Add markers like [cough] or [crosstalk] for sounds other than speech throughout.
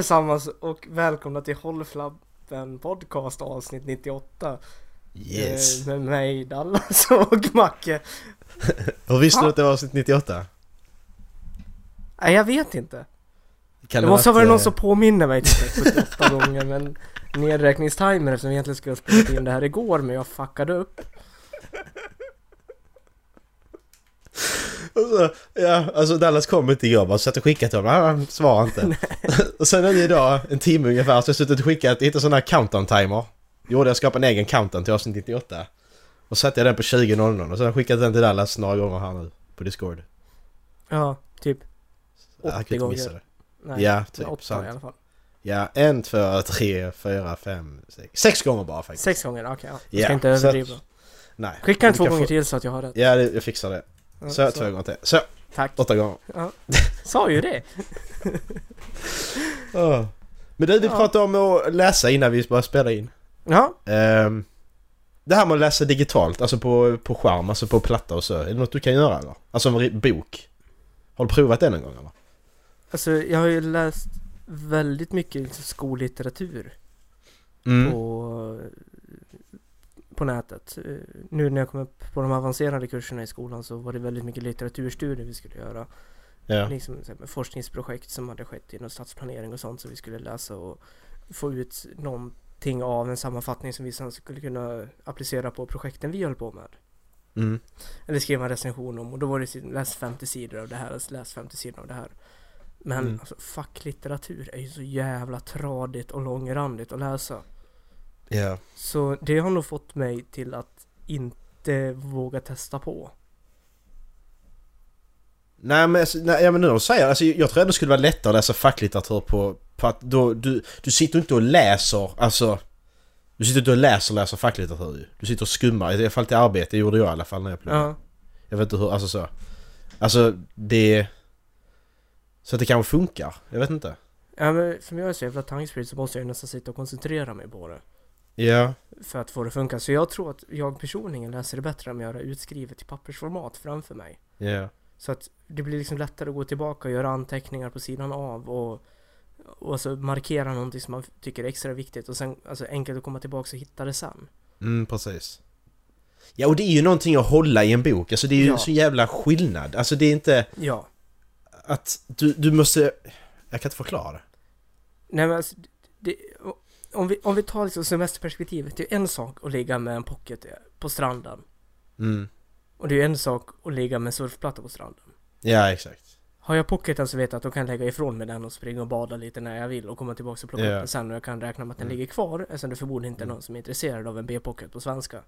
Allesammans och välkomna till Håll Flabben Podcast avsnitt 98. Yes! Eh, med mig Dallas [laughs] och Macke. Hur visste du att det var avsnitt 98? Nej jag vet inte. Kan Det måste ha varit någon som påminner mig typ 78 [laughs] gånger men nedräkningstimer eftersom vi egentligen skulle ha spelat in det här igår men jag fuckade upp. Och så, Ja, alltså Dallas kom inte igår bara så jag skickade till honom, han- han svarade inte. och sen är det idag, en timme ungefär, så jag suttit och skickat, hittat sån här countdown-timer. Gjorde jag skapade en egen countdown till avsnitt 98. Och satte jag den på 20.00 och sen skickat den till Dallas några gånger här nu på Discord. Ja, typ. Jag kan 80 inte missa det. Nej, Ja, typ, åtta sant. i alla fall. Ja, en, två, tre, fyra, fem, sex. Sex gånger bara faktiskt. Sex gånger, okej. ja. Jag Ja, ska inte överdriva. Nej. Skicka den två gånger få- till så att jag har rätt. Ja, det- jag fixar det. Så, två gånger till. Så, Tack. åtta gånger. Ja. Sa ju det. [laughs] Men du, vi Ja. pratade om att läsa innan vi började spela in. Ja, Ehm, det här med att läsa digitalt, alltså på, på skärm, alltså på platta och så. Är det något du kan göra eller? Alltså en bok? Har du provat det någon gång eller? alltså jag har ju läst väldigt mycket liksom skollitteratur Mm. på, på nätet. Eh, Nu när jag kom upp på de avancerade kurserna i skolan så var det väldigt mycket litteraturstudier vi skulle göra. Ja. Liksom forskningsprojekt som hade skett inom stadsplanering och sånt som vi skulle läsa och få ut någonting av en sammanfattning som vi sen skulle kunna applicera på projekten vi höll på med. Mm. Eller skriva en recension om och då var det läs 50 sidor av det här, läs 50 sidor av det här. Men Mm. alltså, facklitteratur är ju så jävla tradigt och långrandigt att läsa. Ja. Så det har nog fått mig till att inte våga testa på. Nej men, alltså, nej, ja, men nu när du säger alltså, jag tror ändå det skulle vara lättare att läsa facklitteratur på, på att då, du, du sitter inte och läser, alltså Du sitter inte och läser läser facklitteratur ju. Du sitter och skummar, i alla fall till arbete, det gjorde jag i alla fall när jag pluggade. Ja, Jag vet inte hur, alltså så. Alltså det... Så att det kanske funkar, jag vet inte. ja men som jag är så jävla tankspridd så måste jag nästan sitta och koncentrera mig på det. Ja. För att få det att funka. Så jag tror att jag personligen läser det bättre om jag har det utskrivet i pappersformat framför mig. Ja. Så att det blir liksom lättare att gå tillbaka och göra anteckningar på sidan av och, och så markera någonting som man tycker är extra viktigt och sen alltså enkelt att komma tillbaka och hitta det sen. Mm, precis. Ja, och det är ju någonting att hålla i en bok. Alltså det är ju Ja. så jävla skillnad. Alltså det är inte Ja. att du, du måste... Jag kan inte förklara. Nej men alltså, det, om, vi, om vi tar liksom semesterperspektivet, det är en sak att ligga med en pocket på stranden. Mm. Och det är en sak att ligga med en surfplatta på stranden. Ja, exakt. Har jag pocketen så vet jag att då kan jag lägga ifrån mig den och springa och bada lite när jag vill och komma tillbaka och plocka Ja. upp den sen och jag kan räkna med att den Mm. ligger kvar eftersom det förmodligen inte är någon som är intresserad av en B-pocket på svenska.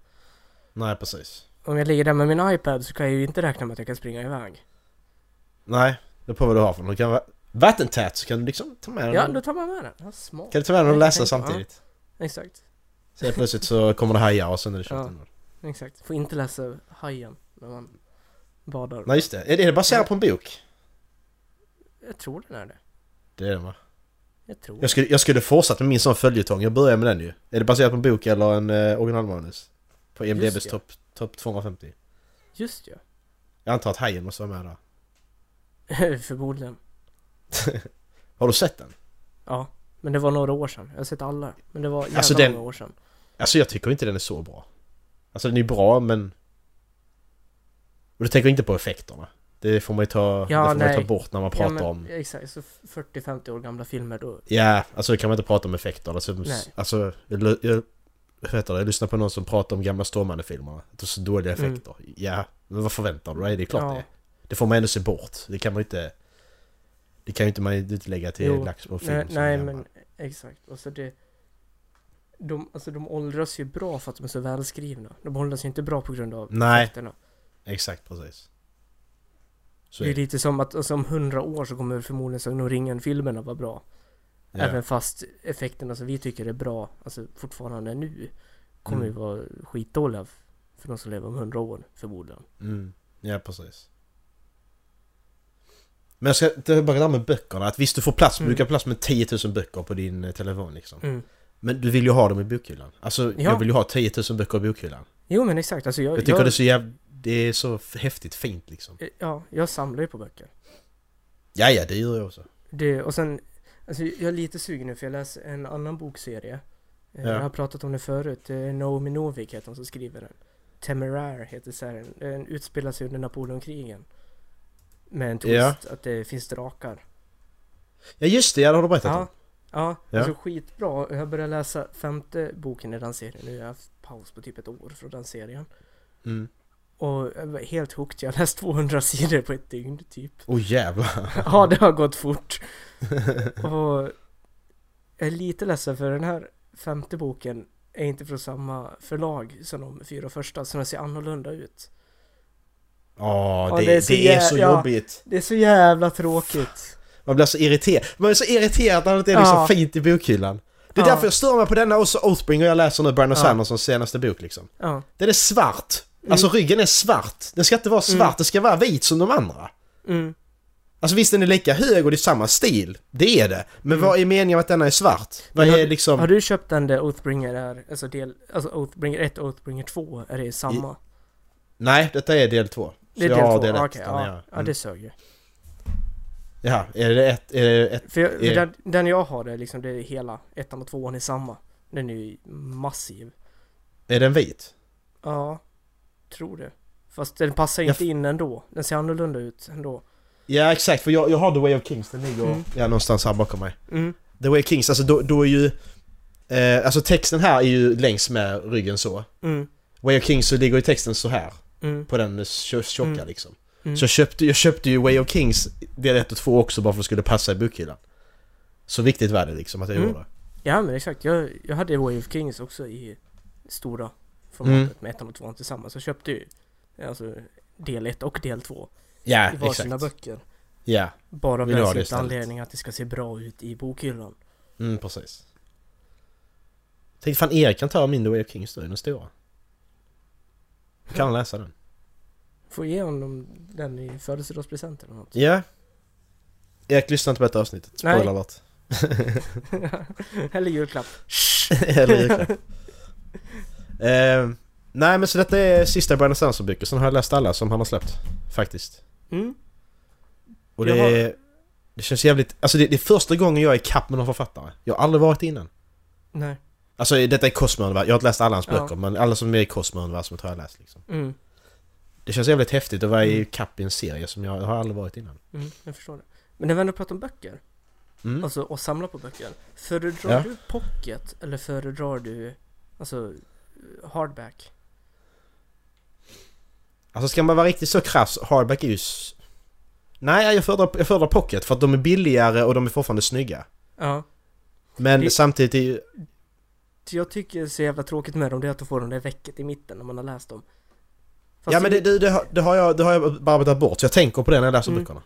Nej, precis. Om jag ligger där med min iPad så kan jag ju inte räkna med att jag kan springa iväg. Nej, det på vad du har för något. Det kan vattentät så kan du liksom ta med den. Ja, då tar man med den. Ja, smart. Kan du ta med den och läsa Ja. samtidigt? Exakt. Sen plötsligt så kommer det hajar och sen är det kört Ja. Exakt. Får inte läsa Hajen när man badar. Nej, just det. Är det baserat på en bok? Jag tror den är det. Det är det va? Jag tror Jag skulle, jag skulle fortsatt med min sån följetong. Jag börjar med den ju. Är det baserat på en bok eller en eh, originalmanus? På IMDB's topp top 250. Just ja. Jag antar att Hajen måste vara med där. [laughs] Förmodligen. [laughs] Har du sett den? Ja. Men det var några år sedan. Jag har sett alla. Men det var jävla Alltså, den- många år sedan. Alltså jag tycker inte den är så bra. Alltså den är bra men... Och du tänker inte på effekterna. Det får man ju ta, Ja, det får man ju ta bort när man Ja, pratar men, om... Exakt. Så 40-50 år gamla filmer då. Ja, alltså kan man inte prata om effekter. Alltså, Nej. alltså jag, jag, heter det? jag lyssnar på någon som pratar om gamla Stålmannen-filmerna. Att det är så dåliga Mm. effekter. Ja, men vad förväntar du dig? Det är klart Ja. det. Det får man ändå se bort. Det kan man ju inte... Det kan ju inte man inte lägga till Jo, lax på film Nej, nej men exakt. Och så det... De, alltså de åldras ju bra för att de är så välskrivna. De åldras ju inte bra på grund av Nej. effekterna. Exakt, precis. Så Det är är det. lite som att alltså, om hundra år så kommer förmodligen Sagan om ringen-filmerna vara bra. Ja. Även fast effekterna som vi tycker är bra, alltså fortfarande nu, kommer Mm. ju vara skitdåliga för de som lever om hundra år förmodligen. Mm. Ja, precis. Men jag ska tillbaka där med böckerna. Att visst, du får plats, Mm. du kan plats med 10 000 böcker på din eh, telefon liksom. Mm. Men du vill ju ha dem i bokhyllan. Alltså, Ja. jag vill ju ha 10 000 böcker i bokhyllan. Jo men exakt, alltså jag, Jag tycker det är så jäv... Det är så häftigt fint liksom. Ja, jag samlar ju på böcker. Ja, ja, det gör jag också. Det, och sen, alltså jag är lite sugen nu för jag läser en annan bokserie. Eh, Ja. Jag har pratat om det förut. Det är Naomi Novik heter hon som skriver den. Temeraire heter serien. Den utspelar sig under Napoleonkrigen. Med en twist Ja. att det finns drakar. Ja, just det, ja, det har du berättat Ja, om. ja, Ja. alltså skitbra. Jag har börjat läsa femte boken i den serien nu. Jag har haft paus på typ ett år från den serien. Mm. Och jag var helt hooked. Jag har läst 200 sidor på ett dygn typ. Åh oh, jävlar. [laughs] Ja, det har gått fort. [laughs] Och jag är lite ledsen för den här femte boken är inte från samma förlag som de fyra första, så den ser annorlunda ut. Ja, det, det, är så, det är så ja, jobbigt. Det är så jävla tråkigt. Man blir så irriterad. Man är så irriterad när det inte är liksom ja. fint i bokhyllan. Det är ja. därför jag stör mig på denna och så Oathbringer jag läser nu, Brandon ja. Sandersons senaste bok liksom. Ja. Den är svart. Mm. Alltså ryggen är svart. Den ska inte vara mm. svart, mm. den ska vara vit som de andra. Mm. Alltså visst den är lika hög och det är samma stil. Det är det. Men mm. vad är meningen med att denna är svart? Vad har, är liksom... Har du köpt den där Oathbringer är, alltså del, alltså Oathbringer 1 och Oathbringer 2, är det samma? I... Nej, detta är del 2. Det är jag del har 2? del ett Okej, där ja. nere. ja Mm. det sög ju. Jaha, är det ett... Är det ett... För, jag, Är- den, den jag har är liksom, det är hela, ettan och tvåan är samma. Den är ju massiv. Är den vit? Ja, tror det. Fast den passar Jag inte in ändå. Den ser annorlunda ut ändå. Ja exakt, för jag, jag har The Way of Kings, den ligger Mm. ja, någonstans här bakom mig. Mm. The Way of Kings, alltså då, då är ju... Eh, alltså texten här är ju längs med ryggen så. Mm. Way of Kings så ligger ju texten så här Mm. på den tjo- tjocka Mm. liksom. Mm. Så jag köpte, jag köpte ju Way of Kings del 1 och 2 också bara för att det skulle passa i bokhyllan. Så viktigt var det liksom att jag Mm. gjorde. Ja men exakt, jag, jag hade Way of Kings också i stora formatet Mm. med ettan och tvåan tillsammans. Jag köpte ju alltså del 1 och del 2 Ja, i varsina exakt. böcker. Ja, Bara av den simpla anledningen att det ska se bra ut i bokhyllan. mm, precis. Tänkte fan Erik kan ta min The Way of Kings då, den stora. Kan han läsa den? Får ge honom den i födelsedagspresent eller något. Ja. Erik lyssnar inte på detta avsnittet. Spoiler alert. [laughs] eller julklapp. [laughs] Eller julklapp. eh, nej men så detta är sista Brandon Sanderson-böcker, sen har jag läst alla som han har släppt. Faktiskt. Mm. Och det, har- det känns jävligt... Alltså det, det är första gången jag är kapp med någon författare. Jag har aldrig varit innan. Nej. Alltså detta är Cosmo-universum. Jag har inte läst alla hans Ja. böcker men alla som är i Cosmo-universumet har jag läst liksom. Mm. Det känns jävligt häftigt att vara i Mm. kapp i en serie som jag, jag har aldrig varit innan. Mm, jag förstår det. Men när vi ändå pratar om böcker, Mm. alltså och samla på böcker. Föredrar Ja. du pocket eller föredrar du alltså hardback? Alltså ska man vara riktigt så krass, hardback är ju... Nej, jag föredrar, jag föredrar pocket för att de är billigare och de är fortfarande snygga. Ja. Men Det- samtidigt är ju... Jag tycker är så jävla tråkigt med dem det är att du får de där vecket i mitten när man har läst dem. Fast ja men det, det, det, har, det, har jag, det har jag bara arbetat bort, så jag tänker på det när jag läser Mm. böckerna.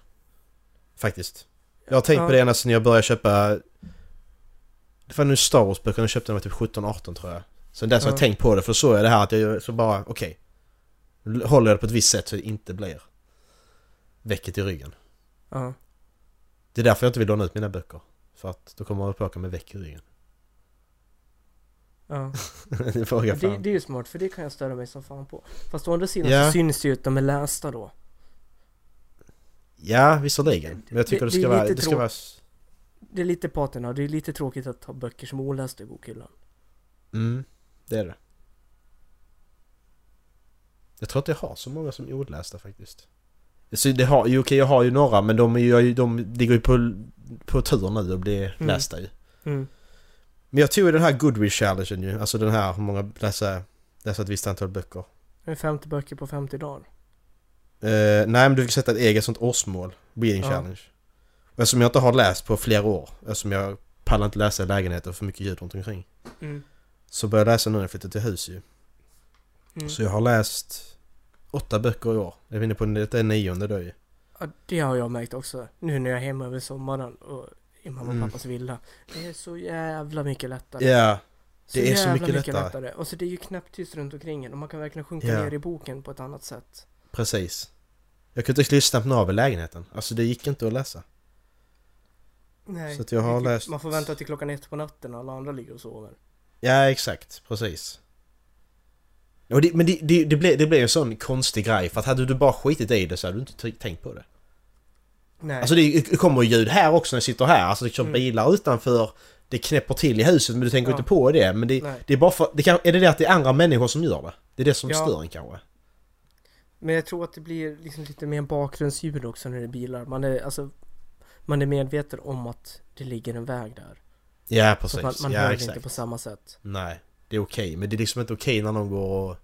Faktiskt. Jag har tänkt Ja. på det ända sedan jag började köpa... Det var nu Star Wars-böckerna jag köpte när jag var typ 17-18 tror jag. Sen dess har Ja. jag tänkt på det, för så är det här att jag så bara, okej. Håller jag det på ett visst sätt så det inte blir väcket i ryggen. Ja. Det är därför jag inte vill låna ut mina böcker. För att då kommer jag tillbaka med väck i ryggen. Ja. [laughs] det frågar Det, fan. det är ju smart för det kan jag störa mig som fan på. Fast å andra sidan Ja. så syns det ju att de är lästa då. Ja, visserligen. Men jag tycker Det- det, det ska vara... Det ska vara... Det är lite patina, det är lite tråkigt att ha böcker som olästa i bokhyllan. Mm, det är det. Jag tror inte jag har så många som är olästa faktiskt. Så det har, okej jag har ju några men de, är ju, de ligger ju på, på tur nu och blir Mm. lästa ju. Mm. Men jag tog ju den här Goodreads challengen ju, alltså den här hur många läsa, läsa ett visst antal böcker. Det är 50 böcker på 50 dagar. Eh, nej men du fick sätta ett eget sånt årsmål, reading Ja. challenge. Och eftersom jag inte har läst på flera år, eftersom jag pallar inte läsa i lägenheten för mycket ljud runt omkring. Mm. Så började jag läsa nu när jag flyttade till hus ju. Mm. Så jag har läst åtta böcker i år. Jag är inne på det är nionde då ju. Ja, det har jag märkt också. Nu när jag är hemma över sommaren och i mamma och Mm. pappas villa. Det är så jävla mycket lättare. Ja, så det är så jävla mycket lättare. Och så det är ju knäpptyst runt omkring en och man kan verkligen sjunka Ja. ner i boken på ett annat sätt. precis. Jag kunde inte lyssna på i lägenheten. Alltså det gick inte att läsa. Nej. Så jag har det- läst- Man får vänta till klockan ett på natten när alla andra ligger och sover. Ja, exakt. Precis. Det, men det, det, det, blev, det blev en sån konstig grej för att hade du bara skitit i det så hade du inte tänkt på det. Nej. Alltså det kommer ljud här också när jag sitter här. Alltså det kör Mm. bilar utanför. Det knäpper till i huset men du tänker Ja. inte på det. Men det, det är bara för... Det kan, är det det att det är andra människor som gör det? Det är det som Ja. stör en kanske? Men jag tror att det blir liksom lite mer bakgrundsljud också när det är bilar. Man är alltså Man är medveten om att det ligger en väg där. Ja Så precis. att man, man ja hör det exakt. inte på samma sätt. Nej, det är okej. Men det är liksom inte okej när någon går och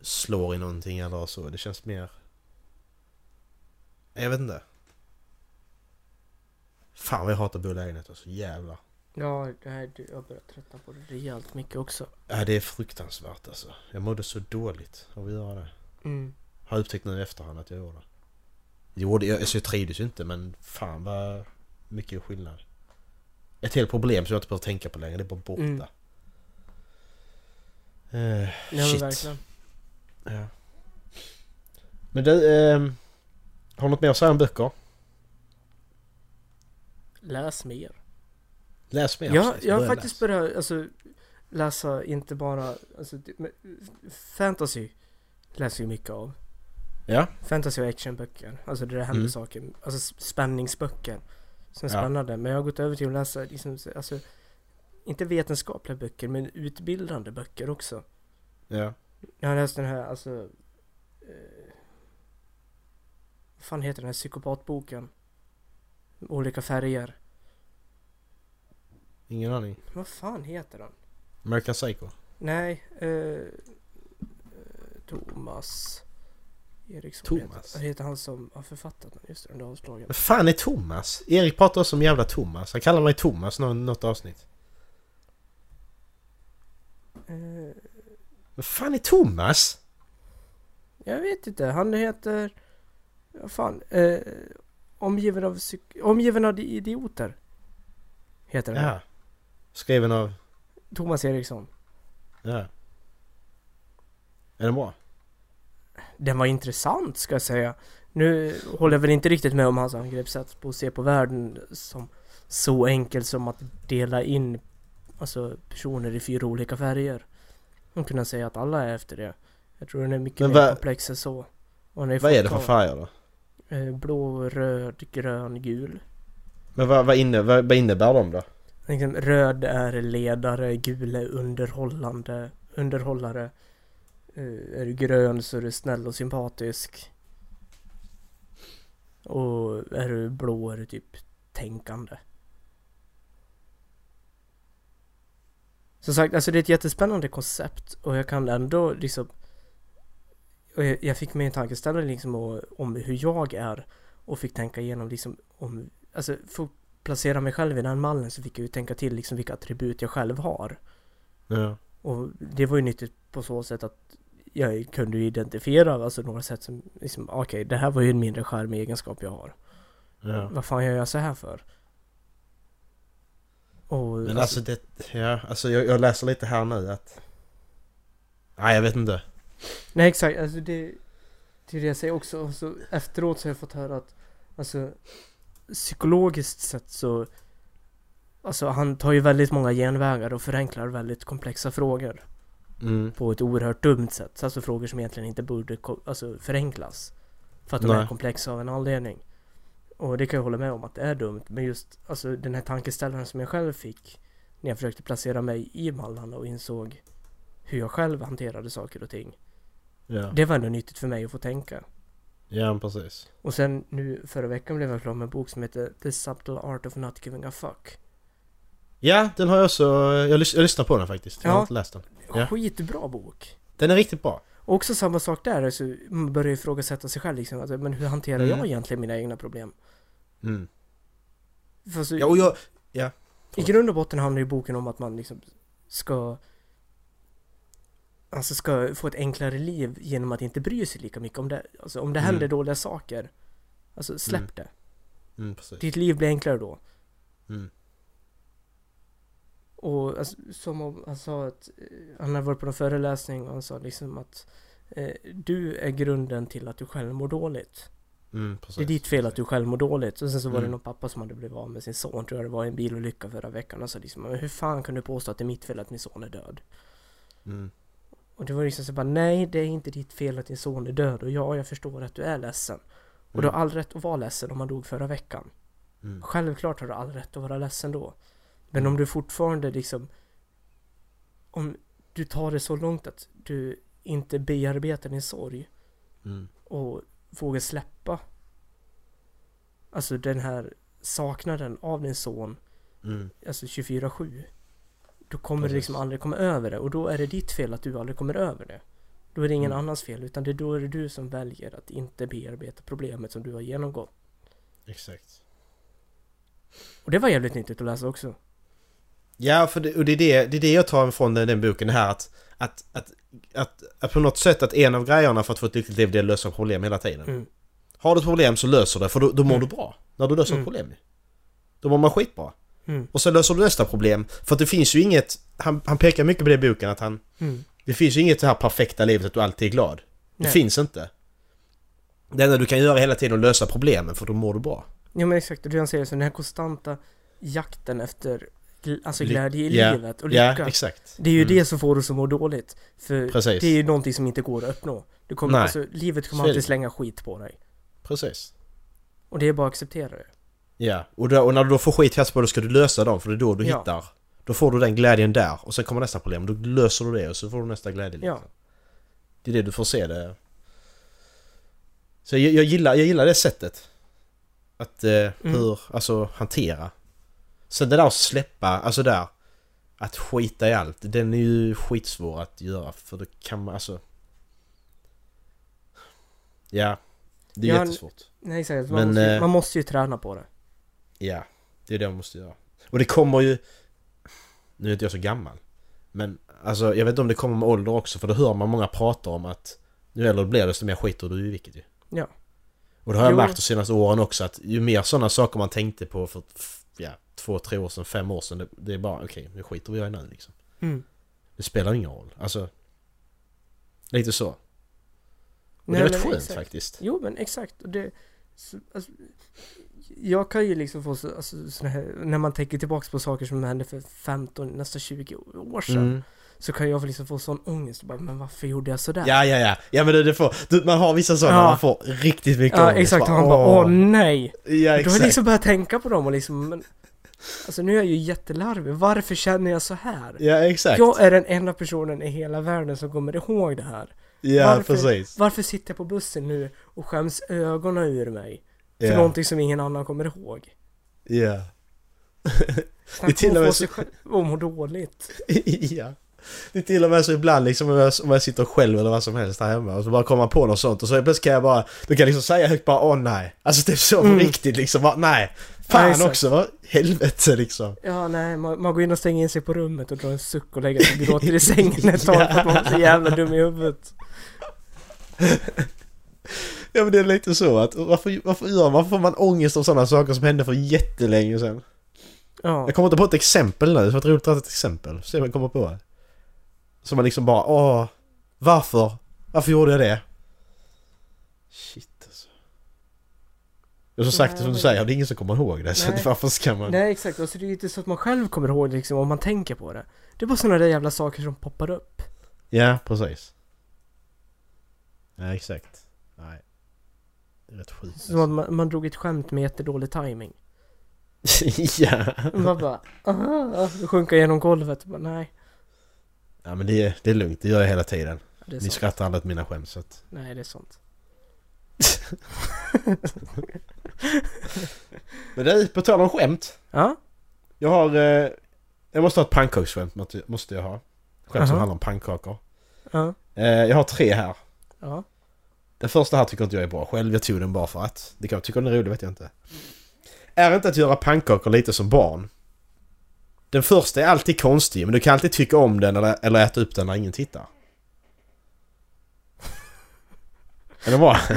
slår i någonting eller så. Det känns mer... Jag vet inte. Fan vad jag hatar att bo i lägenhet alltså. Jävlar. Ja, det här, jag börjar tröttna på det rejält mycket också. Ja, det är fruktansvärt alltså. Jag mådde så dåligt av att göra det. Mm. Har upptäckt nu i efterhand att jag gjorde. Jo, det, alltså jag trivdes ju inte men fan vad mycket skillnad. Ett helt problem som jag inte behöver tänka på längre. Det är bara borta. Mm. Eh, Ja, men shit. verkligen. Ja. Men du, ehm, har du något mer att säga om böcker? Läs mer. Läs mer. Ja, jag har faktiskt läsa. börjat alltså, läsa inte bara alltså, det- fantasy läser ju mycket av. Ja. Fantasy och actionböcker. Alltså det där händer Mm. saker. Alltså spänningsböcker. Som är Ja. spännande. Men jag har gått över till att läsa liksom, alltså, inte vetenskapliga böcker men utbildande böcker också. Ja. Jag har läst den här alltså eh, Vad fan heter den här psykopatboken? Olika färger. Ingen aning. Vad fan heter den? American Psycho. Nej, eh, Thomas Eriksson Thomas? Heter, heter han som har författat den. Just det, den avslagen. Men fan är Thomas? Erik pratar också om jävla Thomas. Han kallar mig Thomas nå- något avsnitt. Eh, Men fan är Thomas? jag vet inte, han heter... Vad fan? Eh, omgiven av Omgiven av idioter. Heter den. Ja. Skriven av... Thomas Eriksson. Ja. Är den bra? Den var intressant ska jag säga. Nu håller jag väl inte riktigt med om hans angreppssätt på att se på världen som så enkelt som att dela in alltså, personer i fyra olika färger. Och kunna säga att alla är efter det. Jag tror den är mycket Men mer komplex än så. Vad är det för färger då? Eh, Blå, röd, grön, gul. Men vad, vad, inne, vad, vad innebär de då? Liksom, röd är ledare, gul är underhållande, underhållare. Eh, är du grön så är du snäll och sympatisk. Och är du blå är du typ tänkande. Som sagt, alltså det är ett jättespännande koncept och jag kan ändå liksom och jag, jag fick mig en tankeställare liksom om, om hur jag är och fick tänka igenom liksom om, alltså för att placera mig själv i den mallen så fick jag ju tänka till liksom vilka attribut jag själv har. Ja. Och det var ju nyttigt på så sätt att jag kunde ju identifiera alltså några sätt som liksom, okej det här var ju en mindre charmig egenskap jag har. ja. Vad fan gör jag så här för? Och Men alltså det... Ja, alltså jag, jag läser lite här nu att... Nej, jag vet inte. Nej exakt, alltså det Det är det jag säger också, så efteråt så har jag fått höra att Alltså Psykologiskt sett så Alltså han tar ju väldigt många genvägar och förenklar väldigt komplexa frågor. Mm. På ett oerhört dumt sätt, alltså frågor som egentligen inte borde alltså, förenklas. För att de är Nej. komplexa av en anledning. Och det kan jag hålla med om att det är dumt. Men just alltså den här tankeställaren som jag själv fick När jag försökte placera mig i mallarna och insåg Hur jag själv hanterade saker och ting Ja. Det var ändå nyttigt för mig att få tänka. ja, precis. Och sen nu förra veckan blev jag klar med en bok som heter The Subtle Art of Not Giving a Fuck. Ja, den har jag också... Jag, lys- jag lyssnar på den faktiskt. Jag har Ja. inte läst den. Ja. Skitbra bok. Den är riktigt bra. Och också samma sak där, alltså, man börjar ifrågasätta sig själv liksom. Alltså, men hur hanterar Mm. jag egentligen mina egna problem? Mm. Alltså, Ja, och jag... I grund och botten handlar ju boken om att man liksom ska Alltså ska få ett enklare liv genom att inte bry sig lika mycket om det. Alltså om det Mm. händer dåliga saker. Alltså släpp Mm. det. Mm, precis. Ditt liv blir enklare då. Mm. Och alltså, som om han sa att eh, han hade varit på någon föreläsning och han sa liksom att eh, du är grunden till att du själv mår dåligt. Mm, precis. Det är ditt fel att du själv mår dåligt. Och sen så var det Mm. någon pappa som hade blivit av med sin son, tror jag det var i en bilolycka förra veckan. Och sa liksom, men hur fan kan du påstå att det är mitt fel att min son är död? Mm. Och det var liksom så bara, nej det är inte ditt fel att din son är död. Och ja, jag förstår att du är ledsen. Och du har all rätt att vara ledsen om man dog förra veckan. Mm. Självklart har du all rätt att vara ledsen då. Men om du fortfarande liksom... Om du tar det så långt att du inte bearbetar din sorg Mm. och vågar släppa Alltså den här saknaden av din son Mm. Alltså 24-7 Då kommer Precis. du liksom aldrig komma över det och då är det ditt fel att du aldrig kommer över det Då är det ingen Mm. annans fel utan det, då är det du som väljer att inte bearbeta problemet som du har genomgått Exakt. Och det var jävligt nyttigt att läsa också Ja, för det, och det är det, det är det jag tar ifrån den, den boken här att, att, att, att, att på något sätt att en av grejerna för att få ett lyckligt liv det är att lösa problem hela tiden. mm. Har du ett problem så löser det för då, då mår Mm. du bra. När du löser Mm. ett problem. Då mår man skitbra. Mm. Och så löser du nästa problem. För att det finns ju inget, han, han pekar mycket på det i boken att han, Mm. det finns ju inget det här perfekta livet att du alltid är glad. Det Nej. finns inte. Det enda du kan göra hela tiden är att lösa problemen för då mår du bra. Ja men exakt, och det han säger så den här konstanta jakten efter Alltså glädje i ja, livet och Ja, lycka exakt. Det är ju Mm. det som får oss att må dåligt För Precis. det är ju någonting som inte går att uppnå det kommer, Nej. alltså, Livet kommer alltid det. slänga skit på dig Precis. Och det är bara att acceptera det Ja, och, då, och när du då får skit kast på dig ska du lösa dem för det är då du Ja. hittar. Då får du den glädjen där och sen kommer nästa problem. Då löser du det och så får du nästa glädje. Ja. Liksom. Det är det du får se det. Så jag, jag, gillar, jag gillar det sättet. Att eh, hur, alltså hantera. Sen det där att släppa, alltså där. Att skita i allt, den är ju skitsvår att göra för då kan man alltså... Ja. Det är Ja, jättesvårt. Nej exakt, man, Men, måste, ju, eh, man måste ju träna på det Ja, det är det man måste göra. Och det kommer ju... Nu är inte jag så gammal. Men alltså jag vet inte om det kommer med ålder också för då hör man många prata om att ju äldre du blir desto mer skiter du i vilket ju. Ja. Och det har jag Jo. märkt de senaste åren också att ju mer sådana saker man tänkte på för ja, två, tre år sedan, fem år sedan. Det, det är bara okej, nu skiter vi i nu liksom. mm. Det spelar ingen roll. Alltså... Lite så. Och Nej, det är rätt skönt exakt. faktiskt. Jo men exakt, och det... Så, alltså, jag kan ju liksom få så, alltså, här, när man tänker tillbaks på saker som hände för 15, nästan 20 år sedan. Mm. Så kan jag liksom få sån ångest, bara, men varför gjorde jag sådär? Ja, ja, ja. Ja men det, det får... Du, man har vissa sådana Ja. man får riktigt mycket Ja ångest. exakt, och han bara åh nej! Ja Du har exakt. liksom börjat tänka på dem och liksom, men, Alltså nu är jag ju jättelarvig, varför känner jag så här? Ja exakt. Jag är den enda personen i hela världen som kommer ihåg det här. Ja varför- precis. Varför sitter jag på bussen nu och skäms ögonen ur mig? För någonting som ingen annan kommer ihåg. Ja. Snacka till om och att med så- och må dåligt. [laughs] ja. Det är till och med så ibland liksom om jag, om jag sitter själv eller vad som helst här hemma och så bara kommer man på något sånt och så plötsligt kan jag bara Då kan jag liksom säga högt bara åh nej Alltså typ så Mm. riktigt liksom bara nej Fan exakt. också vad helvete liksom Ja, nej, man, man går in och stänger in sig på rummet och drar en suck och lägger sig och gråter i sängen [laughs] ett tag för att man är så jävla dum i huvudet. [laughs] Ja men det är lite så att varför, varför gör man, varför får man ångest av sådana saker som hände för jättelänge sedan? Ja, Jag kommer inte på ett exempel nu, det var ett roligt att ett exempel. Se om jag kommer på. Så man liksom bara åh Varför? Varför gjorde jag det? Shit alltså. Har som sagt, Nej, som du säger, det är ingen som kommer ihåg det. Så Nej. varför ska man... nej exakt. Och så det är ju inte så att man själv kommer ihåg det liksom om man tänker på det. Det är bara sådana där jävla saker som poppar upp. Ja, precis. Ja, exakt. Rätt sjukt Som att man, man drog ett skämt med jättedålig timing. [laughs] ja. Man bara, aha, sjunka genom golvet. Bara, nej, ja, men det är, det är lugnt. Det gör jag hela tiden. är Ni sant. skrattar aldrig åt mina skämt så att... Nej, det är sånt. [laughs] Men du, på tal om skämt. Ja, Jag har... Eh, jag måste ha ett pannkaksskämt, måste- jag ha. Skämt som Aha. handlar om pannkakor. ja, Eh, jag har tre här. ja. Den första här tycker inte jag är bra själv. Jag tog den bara för att. Det kan jag tycka den är rolig vet jag inte. Är inte att göra pannkakor lite som barn? Den första är alltid konstig, men du kan alltid tycka om den eller, eller äta upp den när ingen tittar. [laughs] Är det bra? [laughs]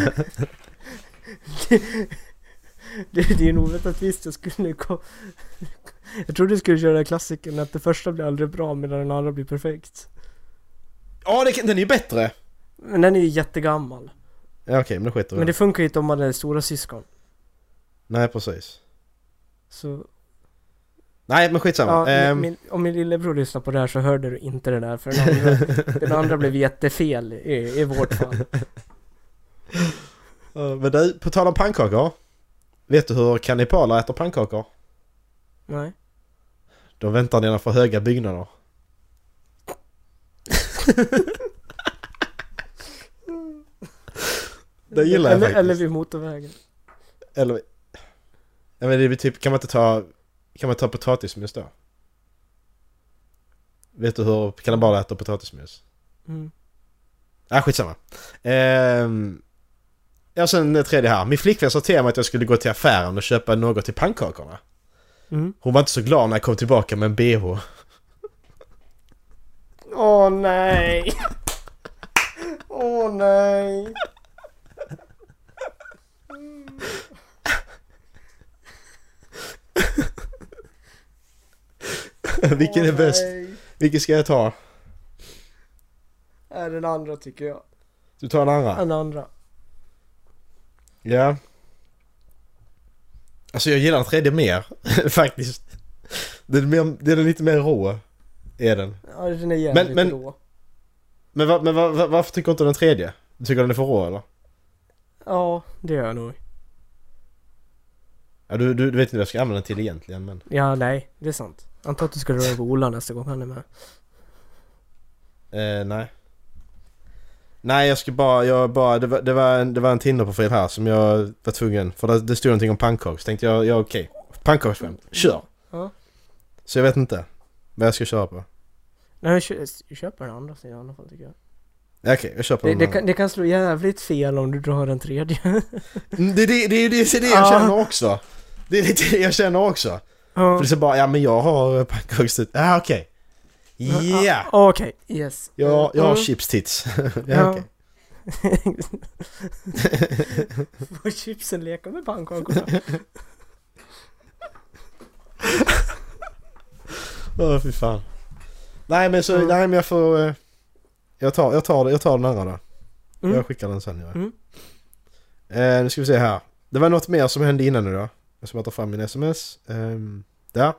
Det, det är nog att visst jag skulle gå... Jag trodde du skulle köra klassiken att det första blir aldrig bra medan den andra blir perfekt. Ja, det den är ju bättre! Men den är ju jättegammal. Ja, okej, men det skiter Men det funkar ju inte om man är stora syskon. Nej, precis. Så, Nej, men skitsamma. ja, Ehm, min, om min lillebror lyssnar på det här så hörde du inte det där för den andra, [laughs] den andra blev jättefel i, i vårt fall. [laughs] Men du, på tal om pannkakor. Vet du hur kannibaler äter pannkakor? Nej. De väntar nedanför höga byggnader. [laughs] Det gillar jag eller, faktiskt. eller vid motorvägen. Eller... Ja men det är typ, kan man inte ta... Kan man ta potatismos då? Vet du hur kannibaler äter potatismos? Mm. Ah, skitsamma. Ehm... Ja, sen det tredje här. Min flickvän sa till mig att jag skulle gå till affären och köpa något till pannkakorna. Mm. Hon var inte så glad när jag kom tillbaka med en bh. Åh nej! Åh nej! [laughs] Vilken är bäst? Vilken ska jag ta? Är den andra tycker jag. Du tar den andra? Den andra. Ja. Alltså jag gillar den tredje mer, [laughs] faktiskt. Den är, mer, den är lite mer rå, är den. Ja den är jävligt Men- men- rå. Men, va, men va, va, varför tycker du inte den tredje? Du tycker den är för rå eller? Ja det gör jag nog. Ja, du, du, du vet inte vad jag ska använda den till egentligen men... Ja nej, det är sant. Antar att du ska röra på Ola nästa gång han är med. Eh, nej. Nej jag ska bara, jag bara, det var, det var en, det var en Tinder-profil här som jag var tvungen, för det, det stod någonting om pannkakor så tänkte jag, ja okej. Pannkaksskämt, kör! Ja. Så jag vet inte vad jag ska köra på. Nej jag kö- köper den andra sidan i alla fall tycker jag. Okej, jag kör på Det, den det, kan, det kan slå jävligt fel om du drar den tredje. [laughs] Mm, Det är det, det, det, det, är det jag Ja. känner också. Det är det jag känner också. För det är så bara, ja men jag har pannkaksstöt. Ja okej. Ja! Ah, Okej, yes. Jag, jag har Mm. chips tits. [laughs] ja, okej. [laughs] Får chipsen leka med pannkakorna? Åh fy fan. Nej men så, Mm. nej men jag får... eh, Jag tar, jag tar, jag tar den andra då. Mm. Jag skickar den sen ja. Mm. Eh, nu ska vi se här. Det var något mer som hände innan nu då. Jag ska bara ta fram min sms. Um, där.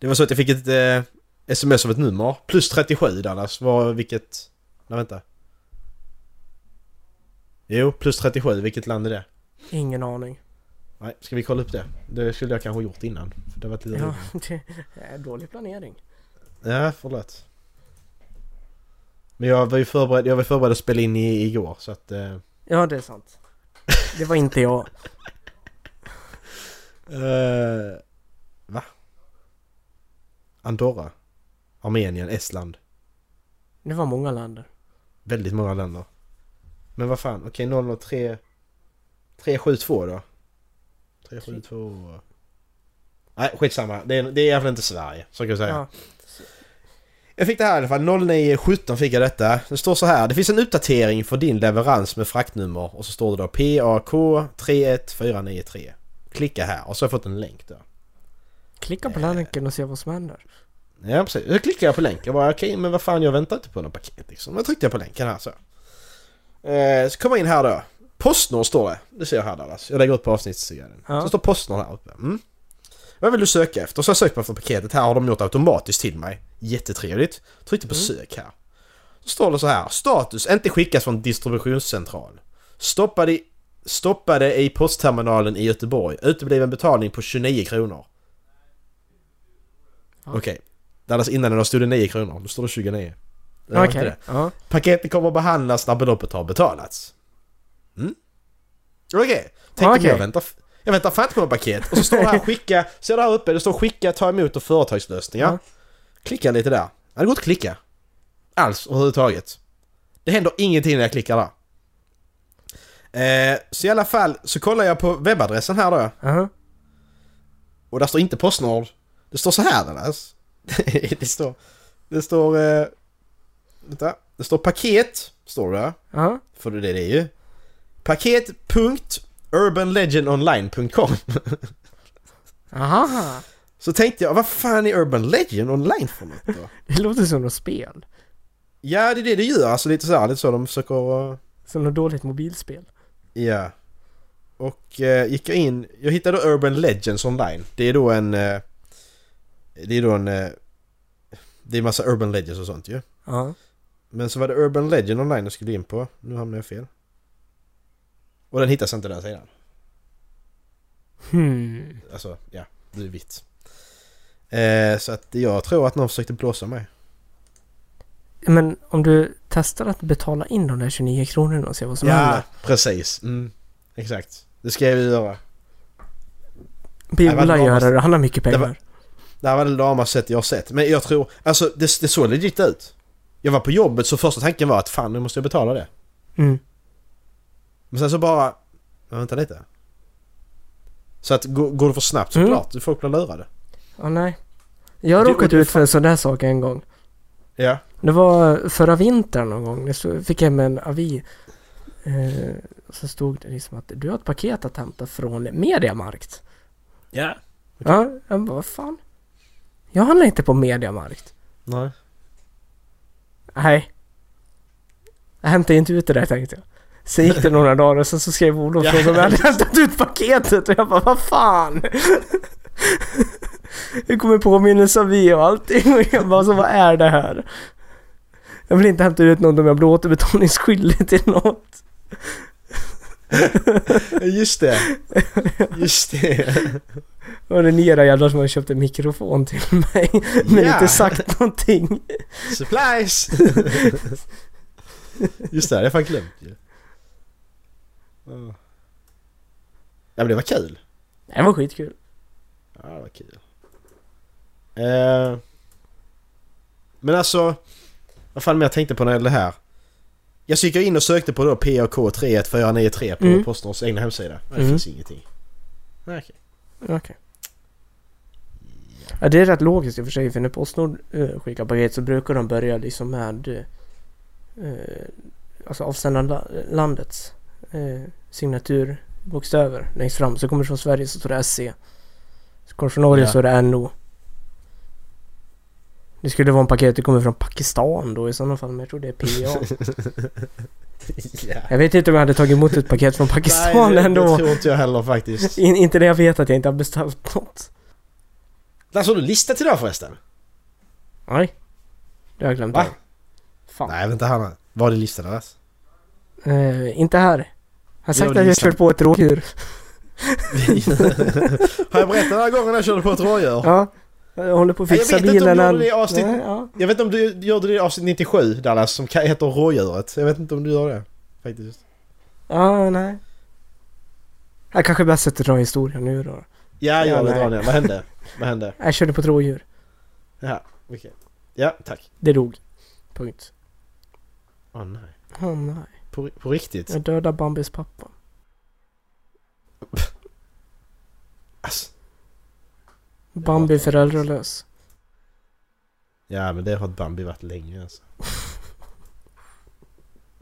Det var så att jag fick ett eh, sms av ett nummer. Plus 37 Dallas. Var vilket... Nej vänta. Jo, plus 37. Vilket land är det? Ingen aning. Nej, ska vi kolla upp det? Det skulle jag kanske ha gjort innan. För det var lite Ja, [laughs] det är dålig planering. Ja, förlåt. Men jag var ju förberedd, jag var förberedd att spela in i, igår så att... Eh, Ja, det är sant. Det var inte jag. [laughs] eh, va? Andorra? Armenien? Estland? Det var många länder. Väldigt många länder. Men vad fan, okej 003... 372 då? 372... Nej, skitsamma. Det är, det är i alla fall inte Sverige, så kan jag säga. Ja. Jag fick det här i alla fall, 09.17 fick jag detta. Det står så här, det finns en uppdatering för din leverans med fraktnummer och så står det då PAK 31493. Klicka här och så har jag fått en länk då. Klicka på länken och se vad som händer. Ja precis, så klickade jag på länken. Jag bara okej men vad fan jag väntar inte på något paket liksom. Då tryckte jag på länken här så. Eh, så kommer jag in här då. Postnord står det. Det ser jag här Dallas. Jag lägger ut på avsnittssidan. Ja. Så står Postnord här uppe. Mm. Vad vill du söka efter? Så jag sökt på för paketet. Här har de gjort automatiskt till mig. Jättetrevligt. Tryckte på Mm. sök här. Så står det så här. Status inte skickas från distributionscentral. Stoppade, stoppade i postterminalen i Göteborg. Utebliven betalning på 29 kronor. Ja. Okej. Dallas innan det stod det 9 kronor. Då står det 29. Det var Okej. det. Ja. Paketet kommer att behandlas när beloppet har betalats. Mm. Okej. Tänk om Okej. jag väntar... Jag väntar fan inte på något paket. Och så står det här skicka... Ser du här uppe? Det står skicka, ta emot och företagslösningar. Ja. Klicka lite där. Ja, Det går inte att klicka. Alls överhuvudtaget. Det händer ingenting när jag klickar där. Eh, så i alla fall så kollar jag på webbadressen här då. Aha. Och där står inte Postnord. Det står så här Dallas. [laughs] det står... Det står... Eh, vänta. Det står paket. Står det. Ja. För det är det ju. Paket.urbanlegendonline.com Aha. Så tänkte jag, vad fan är Urban Legend Online för något då? [laughs] Det låter som något spel. Ja, det är det det gör. Alltså lite så här, lite så de försöker... Som något dåligt mobilspel. Ja. Och eh, gick jag in, jag hittade Urban Legends online. Det är då en... Eh, det är då en... Eh, det är massa Urban Legends och sånt ju. Ja. Men så var det Urban Legend online jag skulle in på. Nu hamnade jag fel. Och den hittas inte den sidan. Hmm. Alltså, ja, det är vitt. Eh, så att jag tror att någon försökte blåsa mig. Men om du testar att betala in de där 29 kronorna och se vad som händer. precis. Mm, exakt. Det ska jag ju göra. Göra måste- det, han har mycket Det var- pengar. Det här var det lamaste sättet jag har sett. Men jag tror, alltså det, det såg legit ut. Jag var på jobbet så första tanken var att fan nu måste jag betala det. Mm. Men sen så bara, vänta lite. Så att går, det för snabbt så Mm. klart, folk blir lurade. Ja, nej. Jag har råkat ut för en sån där sak en gång. Ja. Det var förra vintern någon gång. Jag fick hem en avi. Eh, och så stod det liksom att du har ett paket att hämta från Mediamarkt. Ja. Ja, jag bara vad fan? Jag handlar inte på Mediamarkt. Nej. Nej. Jag hämtar inte ut det där tänkte jag. Sen gick det några dagar och sen så skrev Olof från om jag hade [laughs] hämtat ut paketet och jag bara vad fan? Det kommer påminnelse av vi och allting och jag bara så vad är det här? Jag vill inte hämta ut något om jag blir återbetalningsskyldig till något. Just det. Just det. Och det ni era jävlar som har köpt en mikrofon till mig men Ja. inte sagt någonting. Supplies! [laughs] Just det, det har jag fan glömt ju. Ja. Ja men det var kul. Det var skitkul. Ja det var kul. Eh, men alltså, vad fan mer jag tänkte på när det gäller det här. Jag gick in och sökte på då PAK 31493 på Mm. Postnords egna hemsida. Det Mm. finns ingenting. Nej, okej. Okej. Ja, det är rätt logiskt i och för sig för när Postnord uh, skickar paket så brukar de börja liksom med uh, alltså avsändarlandets uh, signaturbokstäver längst fram. Så kommer det från Sverige så står det SC. Så kommer det från Norge Ja. så är det NO. Det skulle vara en paket, det kommer från Pakistan då i sådana fall, men jag tror det är PA. [laughs] ja. jag vet inte om jag hade tagit emot ett paket från Pakistan Nej, det, ändå. det tror inte jag heller faktiskt. [laughs] In, inte det jag vet att jag inte har beställt något. Läser du listat idag förresten? Nej. Det har jag glömt. Va? Fan. Nej, vänta här nu. Var är det listan Andreas? Eh, inte här. Jag har sagt att jag kört på ett rådjur. [laughs] Har jag berättat den här gången jag körde på ett rådjur? Ja. Jag håller på att jag fixa vet inte om bilen. du gjorde än- det i avsnitt- Nej, ja. Jag vet inte om du gjorde det i avsnitt 97 Dallas som heter Rådjuret. Jag vet inte om du gör det. Faktiskt. ja, nej. Jag kanske bäst sätter dra historien nu då. Ja, Ja, gör det. Dra ner. Vad hände? Vad hände? [laughs] Jag körde på ett rådjur. Ja, okej. Ja, tack. Det dog. Punkt. Åh nej. Åh nej. På, på riktigt? Jag dödade Bambis pappa. Alltså. Bambi föräldralös. Ja, men det har Bambi varit länge alltså.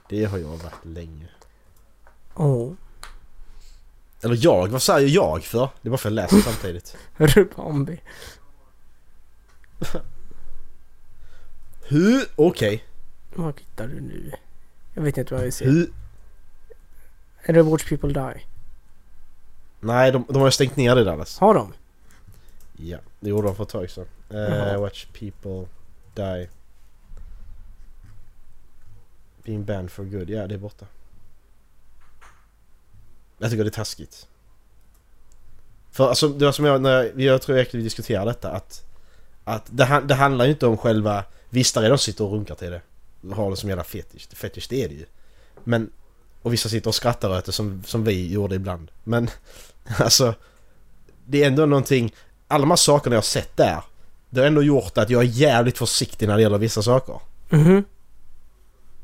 Det har jag varit länge. Åh. Eller jag, vad säger jag för? Det är bara för att jag läser samtidigt. [laughs] Hörru Bambi. Hur? Okej. Vad hittar du nu? Jag vet inte vad jag ser. Hur? Är det Watch People Die? Nej, de, de har ju stängt ner det Dallas. Har de? Ja, det gjorde de för ett tag sedan. Uh, watch people die. Being banned for good. Ja, det är borta. Jag tycker det är taskigt. För alltså, det var som jag, när jag, jag tror jag vi diskuterade detta att... Att det, det handlar ju inte om själva... Visst, där är de sitter och runkar till det. Har det som jävla fetisch. Fetisch, det är det ju. Men... Och vissa sitter och skrattar åt det som, som vi gjorde ibland. Men... [laughs] Alltså... Det är ändå någonting... Alla de här sakerna jag har sett där. Det har ändå gjort att jag är jävligt försiktig när det gäller vissa saker. Mhm.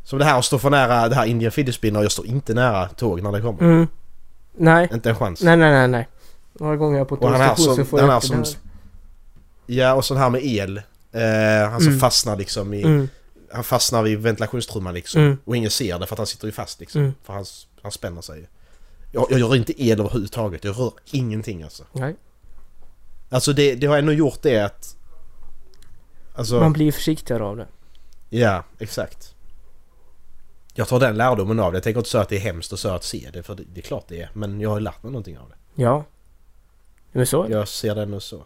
Som det här att stå för nära det här Indian fidget spinner. Jag står inte nära tåg när det kommer. Mm. Nej. Inte en chans. Nej, nej, nej, nej. Några gånger jag på tågstation så får den jag här efter som-. Ja, och sån här med el. Eh, han som Mm. fastnar liksom i... Mm. Han fastnar vid ventilationstrumman liksom. Mm. Och ingen ser det för att han sitter ju fast liksom. Mm. För han, han spänner sig. Jag, jag gör inte el överhuvudtaget. Jag rör ingenting alltså. Nej. Alltså det, det har ändå gjort det att... Alltså... Man blir försiktigare av det. Ja, exakt. Jag tar den lärdomen av det. Jag tänker inte säga att det är hemskt och så att se det. För det, det är klart det är. Men jag har lärt mig någonting av det. Ja. Men så är det. Jag ser det ändå så.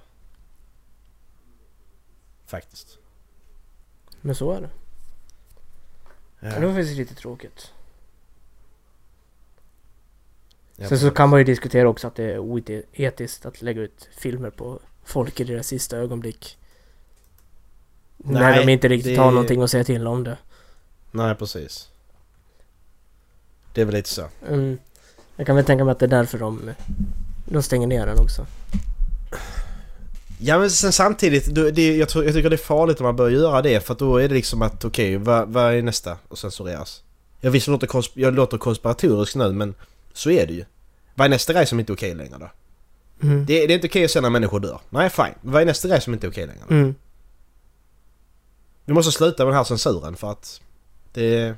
Faktiskt. Men så är det. Ja. Det var faktiskt lite tråkigt. Sen så kan man ju diskutera också att det är oetiskt att lägga ut filmer på folk i deras sista ögonblick. när Nej, de inte riktigt det- har någonting att säga till om det. Nej, precis. Det är väl lite så. Mm. Jag kan väl tänka mig att det är därför de, de stänger ner den också. Ja men sen samtidigt, då- det, jag, tror, jag tycker det är farligt om man börjar göra det för då är det liksom att okej, vad, vad är nästa? Och censureras. Jag visst låter, konsp- jag låter konspiratorisk nu men så är det ju. Vad är nästa grej som inte är okej längre då? Mm. Det, det är inte okej att se när människor dör. Nej fine, vad är nästa grej som inte är okej längre? då? Mm. Vi måste sluta med den här censuren för att det...